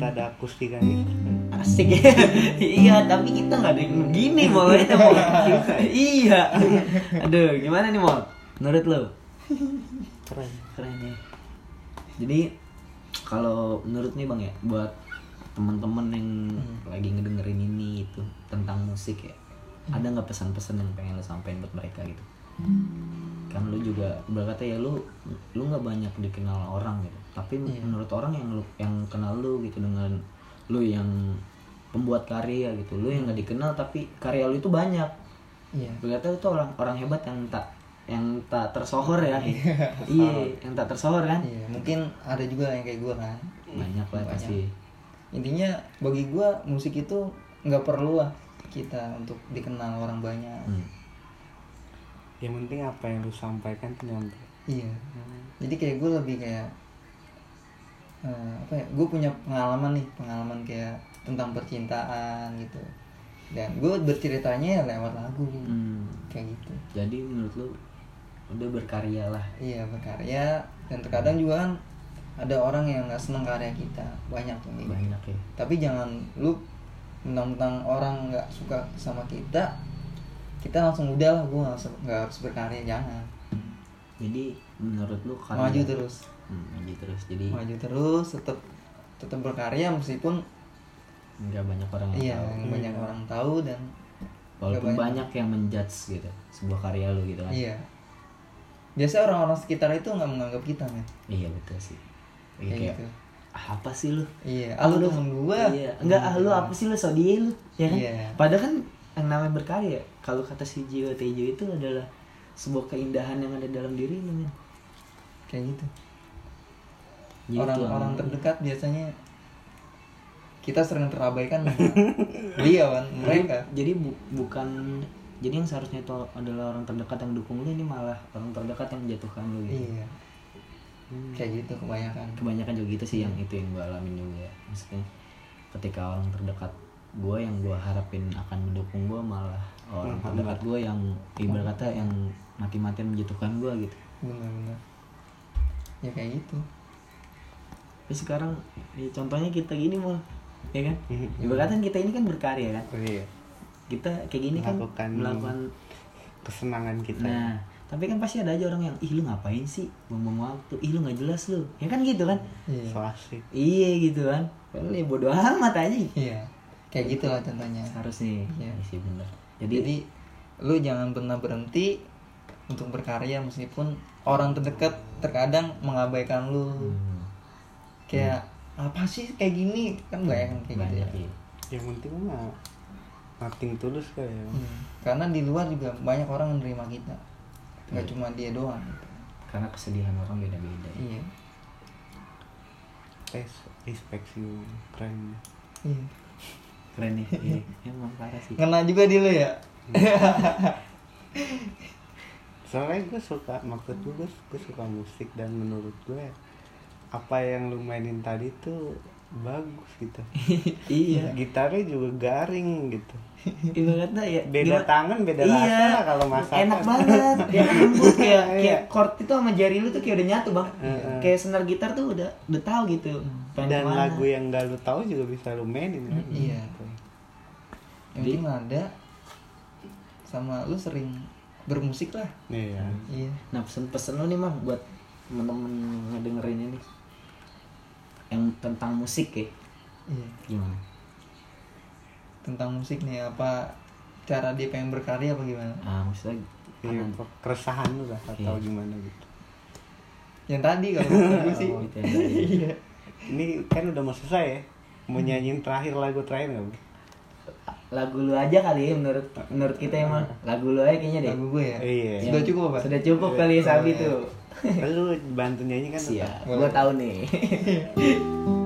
[SPEAKER 1] kita ada akustikannya
[SPEAKER 2] asik ya. Iya tapi kita nggak ada yang gini mau itu mau [laughs] iya. Aduh gimana nih mau menurut lo?
[SPEAKER 1] Keren.
[SPEAKER 2] keren ya. Jadi kalau menurut nih bang ya buat teman-teman yang lagi ngedengerin ini itu tentang musik ya ada nggak pesan-pesan yang pengen lo sampein buat mereka gitu kan lu juga berkata ya lu lu nggak banyak dikenal orang gitu. Tapi menurut orang yang lu yang kenal lu gitu dengan lu yang pembuat karya gitu lu yang nggak dikenal tapi karya lu itu banyak.
[SPEAKER 3] Iya.
[SPEAKER 2] Berkata itu orang orang hebat yang tak yang tak tersohor ya. Iya [laughs] yang tak tersohor kan?
[SPEAKER 3] Iya mungkin ada juga yang kayak gue kan.
[SPEAKER 2] Banyak lah
[SPEAKER 3] Banyak.
[SPEAKER 2] pasti.
[SPEAKER 3] Intinya bagi gue musik itu nggak perlu lah kita untuk dikenal orang banyak.
[SPEAKER 2] Hmm.
[SPEAKER 1] Yang penting apa yang lu sampaikan tuh nyampe.
[SPEAKER 3] iya jadi kayak gue lebih kayak eh, apa ya gue punya pengalaman nih pengalaman kayak tentang percintaan gitu. Dan gue berceritanya ya lewat lagu
[SPEAKER 2] Hmm.
[SPEAKER 3] kayak gitu.
[SPEAKER 2] Jadi menurut lu udah berkarya lah.
[SPEAKER 3] Iya berkarya. Dan terkadang juga kan ada orang yang nggak seneng karya kita. Banyak tuh gitu.
[SPEAKER 2] banyak ya.
[SPEAKER 3] Tapi jangan lu mentang-mentang orang nggak suka sama kita kita langsung udah lah gue nggak harus- nggak harus berkarya jangan.
[SPEAKER 2] Jadi menurut lu karya
[SPEAKER 3] maju terus.
[SPEAKER 2] Hmm, maju terus. Jadi
[SPEAKER 3] maju terus tetap tetap berkarya meskipun
[SPEAKER 2] nggak banyak orang yang
[SPEAKER 3] iya
[SPEAKER 2] tahu.
[SPEAKER 3] banyak orang tahu dan
[SPEAKER 2] walaupun
[SPEAKER 3] nggak
[SPEAKER 2] banyak. yang menjudge gitu sebuah karya lu gitu kan.
[SPEAKER 3] Iya. Biasa orang-orang sekitar itu nggak menganggap kita men.
[SPEAKER 2] Iya betul sih. Kayak,
[SPEAKER 3] kayak gitu.
[SPEAKER 2] "Ah, apa sih lu?
[SPEAKER 3] Iya ah lu temen gua.
[SPEAKER 2] Iya. Enggak ah, lu apa sih lu? So dia lu. Ya kan?
[SPEAKER 3] Iya.
[SPEAKER 2] padahal kan yang namanya berkarya kalau kata si Jiwa Tejo itu adalah sebuah keindahan yang ada dalam diri lu men.
[SPEAKER 3] Kayak gitu.
[SPEAKER 2] Gitu,
[SPEAKER 3] orang-orang
[SPEAKER 2] Am.
[SPEAKER 3] terdekat biasanya kita sering terabaikan [laughs] dia kan mereka.
[SPEAKER 2] jadi bu- bukan jadi yang seharusnya itu adalah orang terdekat yang dukung lu ini malah orang terdekat yang menjatuhkan lu gitu.
[SPEAKER 3] Iya. Kayak gitu kebanyakan.
[SPEAKER 2] Kebanyakan juga gitu sih yang itu yang gue alamin juga ya. maksudnya ketika orang terdekat gue yang gue harapin akan mendukung gue malah orang terdekat gue yang ibarat kata yang mati-matian menjatuhkan gue gitu.
[SPEAKER 3] Benar-benar. Ya kayak gitu.
[SPEAKER 2] Tapi sekarang ya contohnya kita gini mau ya kan?
[SPEAKER 1] Mhm.
[SPEAKER 2] ibarat kata kita ini kan berkarya kan?
[SPEAKER 1] Oh, iya.
[SPEAKER 2] kita kayak gini kan
[SPEAKER 1] Melakukan-
[SPEAKER 2] melakukan
[SPEAKER 1] Kesenangan kita.
[SPEAKER 2] nah tapi kan pasti ada aja orang yang ih lu ngapain sih buang-buang waktu? Ih lu nggak jelas lu. Ya kan gitu kan?
[SPEAKER 3] Iya.
[SPEAKER 1] So asik.
[SPEAKER 2] iya gitu kan? Padahal ya bodo amat aja.
[SPEAKER 3] Iya. Kayak gitu lah contohnya.
[SPEAKER 2] Harusnya.
[SPEAKER 3] Iya.
[SPEAKER 2] iya sih bener
[SPEAKER 3] jadi,
[SPEAKER 2] jadi,
[SPEAKER 3] lu jangan pernah berhenti untuk berkarya meskipun orang terdekat terkadang mengabaikan lu.
[SPEAKER 2] Hmm,
[SPEAKER 3] kayak apa sih kayak gini? Kan banyak yang kayak gitu
[SPEAKER 2] banyak
[SPEAKER 3] ya.
[SPEAKER 2] ya.
[SPEAKER 1] Yang penting mah nothing tulus kayak ya.
[SPEAKER 3] Hmm. karena di luar juga banyak orang menerima kita. Nggak cuma dia doang
[SPEAKER 2] karena kesedihan orang beda-beda.
[SPEAKER 3] Iya.
[SPEAKER 1] Res, respect you keren.
[SPEAKER 3] iya
[SPEAKER 2] keren nih. Iya emang parah sih.
[SPEAKER 3] Ngena juga di lu ya?
[SPEAKER 1] Soalnya gue suka maksud gue gue, gue suka musik dan menurut gue apa yang lu mainin tadi tuh bagus gitu. [laughs]
[SPEAKER 2] iya
[SPEAKER 1] Gitarnya juga garing gitu.
[SPEAKER 2] ibaratnya ya
[SPEAKER 1] Beda
[SPEAKER 2] gimana-
[SPEAKER 1] tangan beda
[SPEAKER 2] iya,
[SPEAKER 1] rasa lah kalau masakan.
[SPEAKER 2] enak banget ya lembut kayak [laughs]
[SPEAKER 1] Iya.
[SPEAKER 2] kayak chord itu sama jari lu tuh kayak udah nyatu bang
[SPEAKER 1] Heeh.
[SPEAKER 2] kayak senar gitar tuh udah udah tahu gitu pengen
[SPEAKER 1] Dan
[SPEAKER 2] ke mana.
[SPEAKER 1] lagu yang gak lu tahu juga bisa lu mainin kan.
[SPEAKER 3] Iya.
[SPEAKER 1] Gitu.
[SPEAKER 3] yang penting ada sama lu sering bermusik lah
[SPEAKER 1] Iya.
[SPEAKER 3] iya
[SPEAKER 2] nah pesen-pesen lu nih mah buat temen-temen ngedengerin ini yang tentang musik ya
[SPEAKER 3] iya
[SPEAKER 2] gimana
[SPEAKER 3] tentang musik nih apa cara dia pengen berkarya apa gimana
[SPEAKER 2] ah maksudnya
[SPEAKER 1] Iya,
[SPEAKER 2] kan-
[SPEAKER 1] keresahan lu lah atau
[SPEAKER 2] Iya.
[SPEAKER 1] gimana gitu.
[SPEAKER 3] yang tadi kalau gue [laughs] sih
[SPEAKER 2] Oh, tadi.
[SPEAKER 3] iya
[SPEAKER 1] Ini kan udah mau selesai ya. Mau nyanyiin terakhir lagu terakhir gak? Bu?
[SPEAKER 2] lagu lu aja kali ya menurut menurut kita emang lagu lu aja kayaknya deh
[SPEAKER 3] lagu gue ya
[SPEAKER 1] Iya.
[SPEAKER 3] sudah cukup apa
[SPEAKER 2] sudah cukup kali ya Sabi tuh
[SPEAKER 1] Lu bantu nyanyi kan?
[SPEAKER 2] siap gua tahu nih [laughs]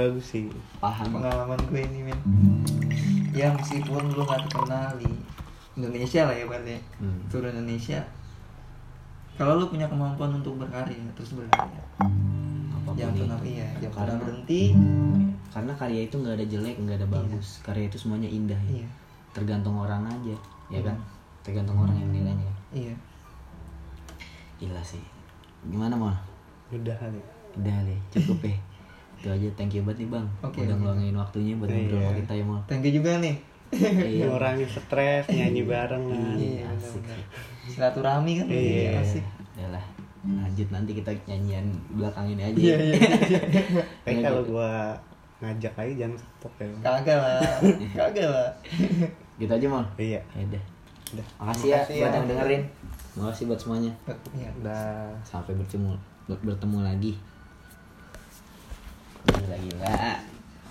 [SPEAKER 1] bagus sih
[SPEAKER 2] Paham.
[SPEAKER 3] pengalaman gue ini men ya meskipun lu gak terkenal di Indonesia lah ya berarti
[SPEAKER 2] Hmm.
[SPEAKER 3] seluruh Indonesia kalau lu punya kemampuan untuk berkarya terus berkarya
[SPEAKER 2] Apa pun
[SPEAKER 3] jangan
[SPEAKER 2] itu.
[SPEAKER 3] pernah iya jangan pernah berhenti
[SPEAKER 2] Karena karya itu nggak ada jelek, nggak ada bagus. Karya itu semuanya indah. Ya.
[SPEAKER 3] iya
[SPEAKER 2] Tergantung orang aja, ya kan?
[SPEAKER 3] Hmm.
[SPEAKER 2] Tergantung orang yang nilainya.
[SPEAKER 3] iya
[SPEAKER 2] Gila sih. Gimana mal?
[SPEAKER 1] udah kali
[SPEAKER 2] Udah deh, cukup ya. [laughs] Itu aja, thank you banget nih bang.
[SPEAKER 3] Oke,
[SPEAKER 2] Udah ngeluangin waktunya buat ngobrol
[SPEAKER 1] Iya.
[SPEAKER 2] sama kita ya mal.
[SPEAKER 3] thank you juga nih
[SPEAKER 2] Iya.
[SPEAKER 1] ngurangin stres nyanyi bareng kan
[SPEAKER 3] iya
[SPEAKER 2] asik.
[SPEAKER 3] silaturahmi kan
[SPEAKER 1] Iya.
[SPEAKER 3] asik
[SPEAKER 2] Udah lah. Lanjut nanti kita nyanyian belakang ini aja.
[SPEAKER 3] iya
[SPEAKER 2] ya.
[SPEAKER 3] iya [laughs]
[SPEAKER 1] tapi kalau gua ngajak lagi jangan stop ya
[SPEAKER 3] kagak lah [laughs] kagak lah
[SPEAKER 2] Gitu aja mal.
[SPEAKER 1] iya
[SPEAKER 2] Ya udah.
[SPEAKER 1] udah
[SPEAKER 2] Makasih ya
[SPEAKER 3] Makasih
[SPEAKER 2] buat
[SPEAKER 3] ya.
[SPEAKER 2] yang dengerin. Makasih buat semuanya.
[SPEAKER 3] iya
[SPEAKER 1] udah
[SPEAKER 2] Sampai bertemu bertemu lagi. Gila gila.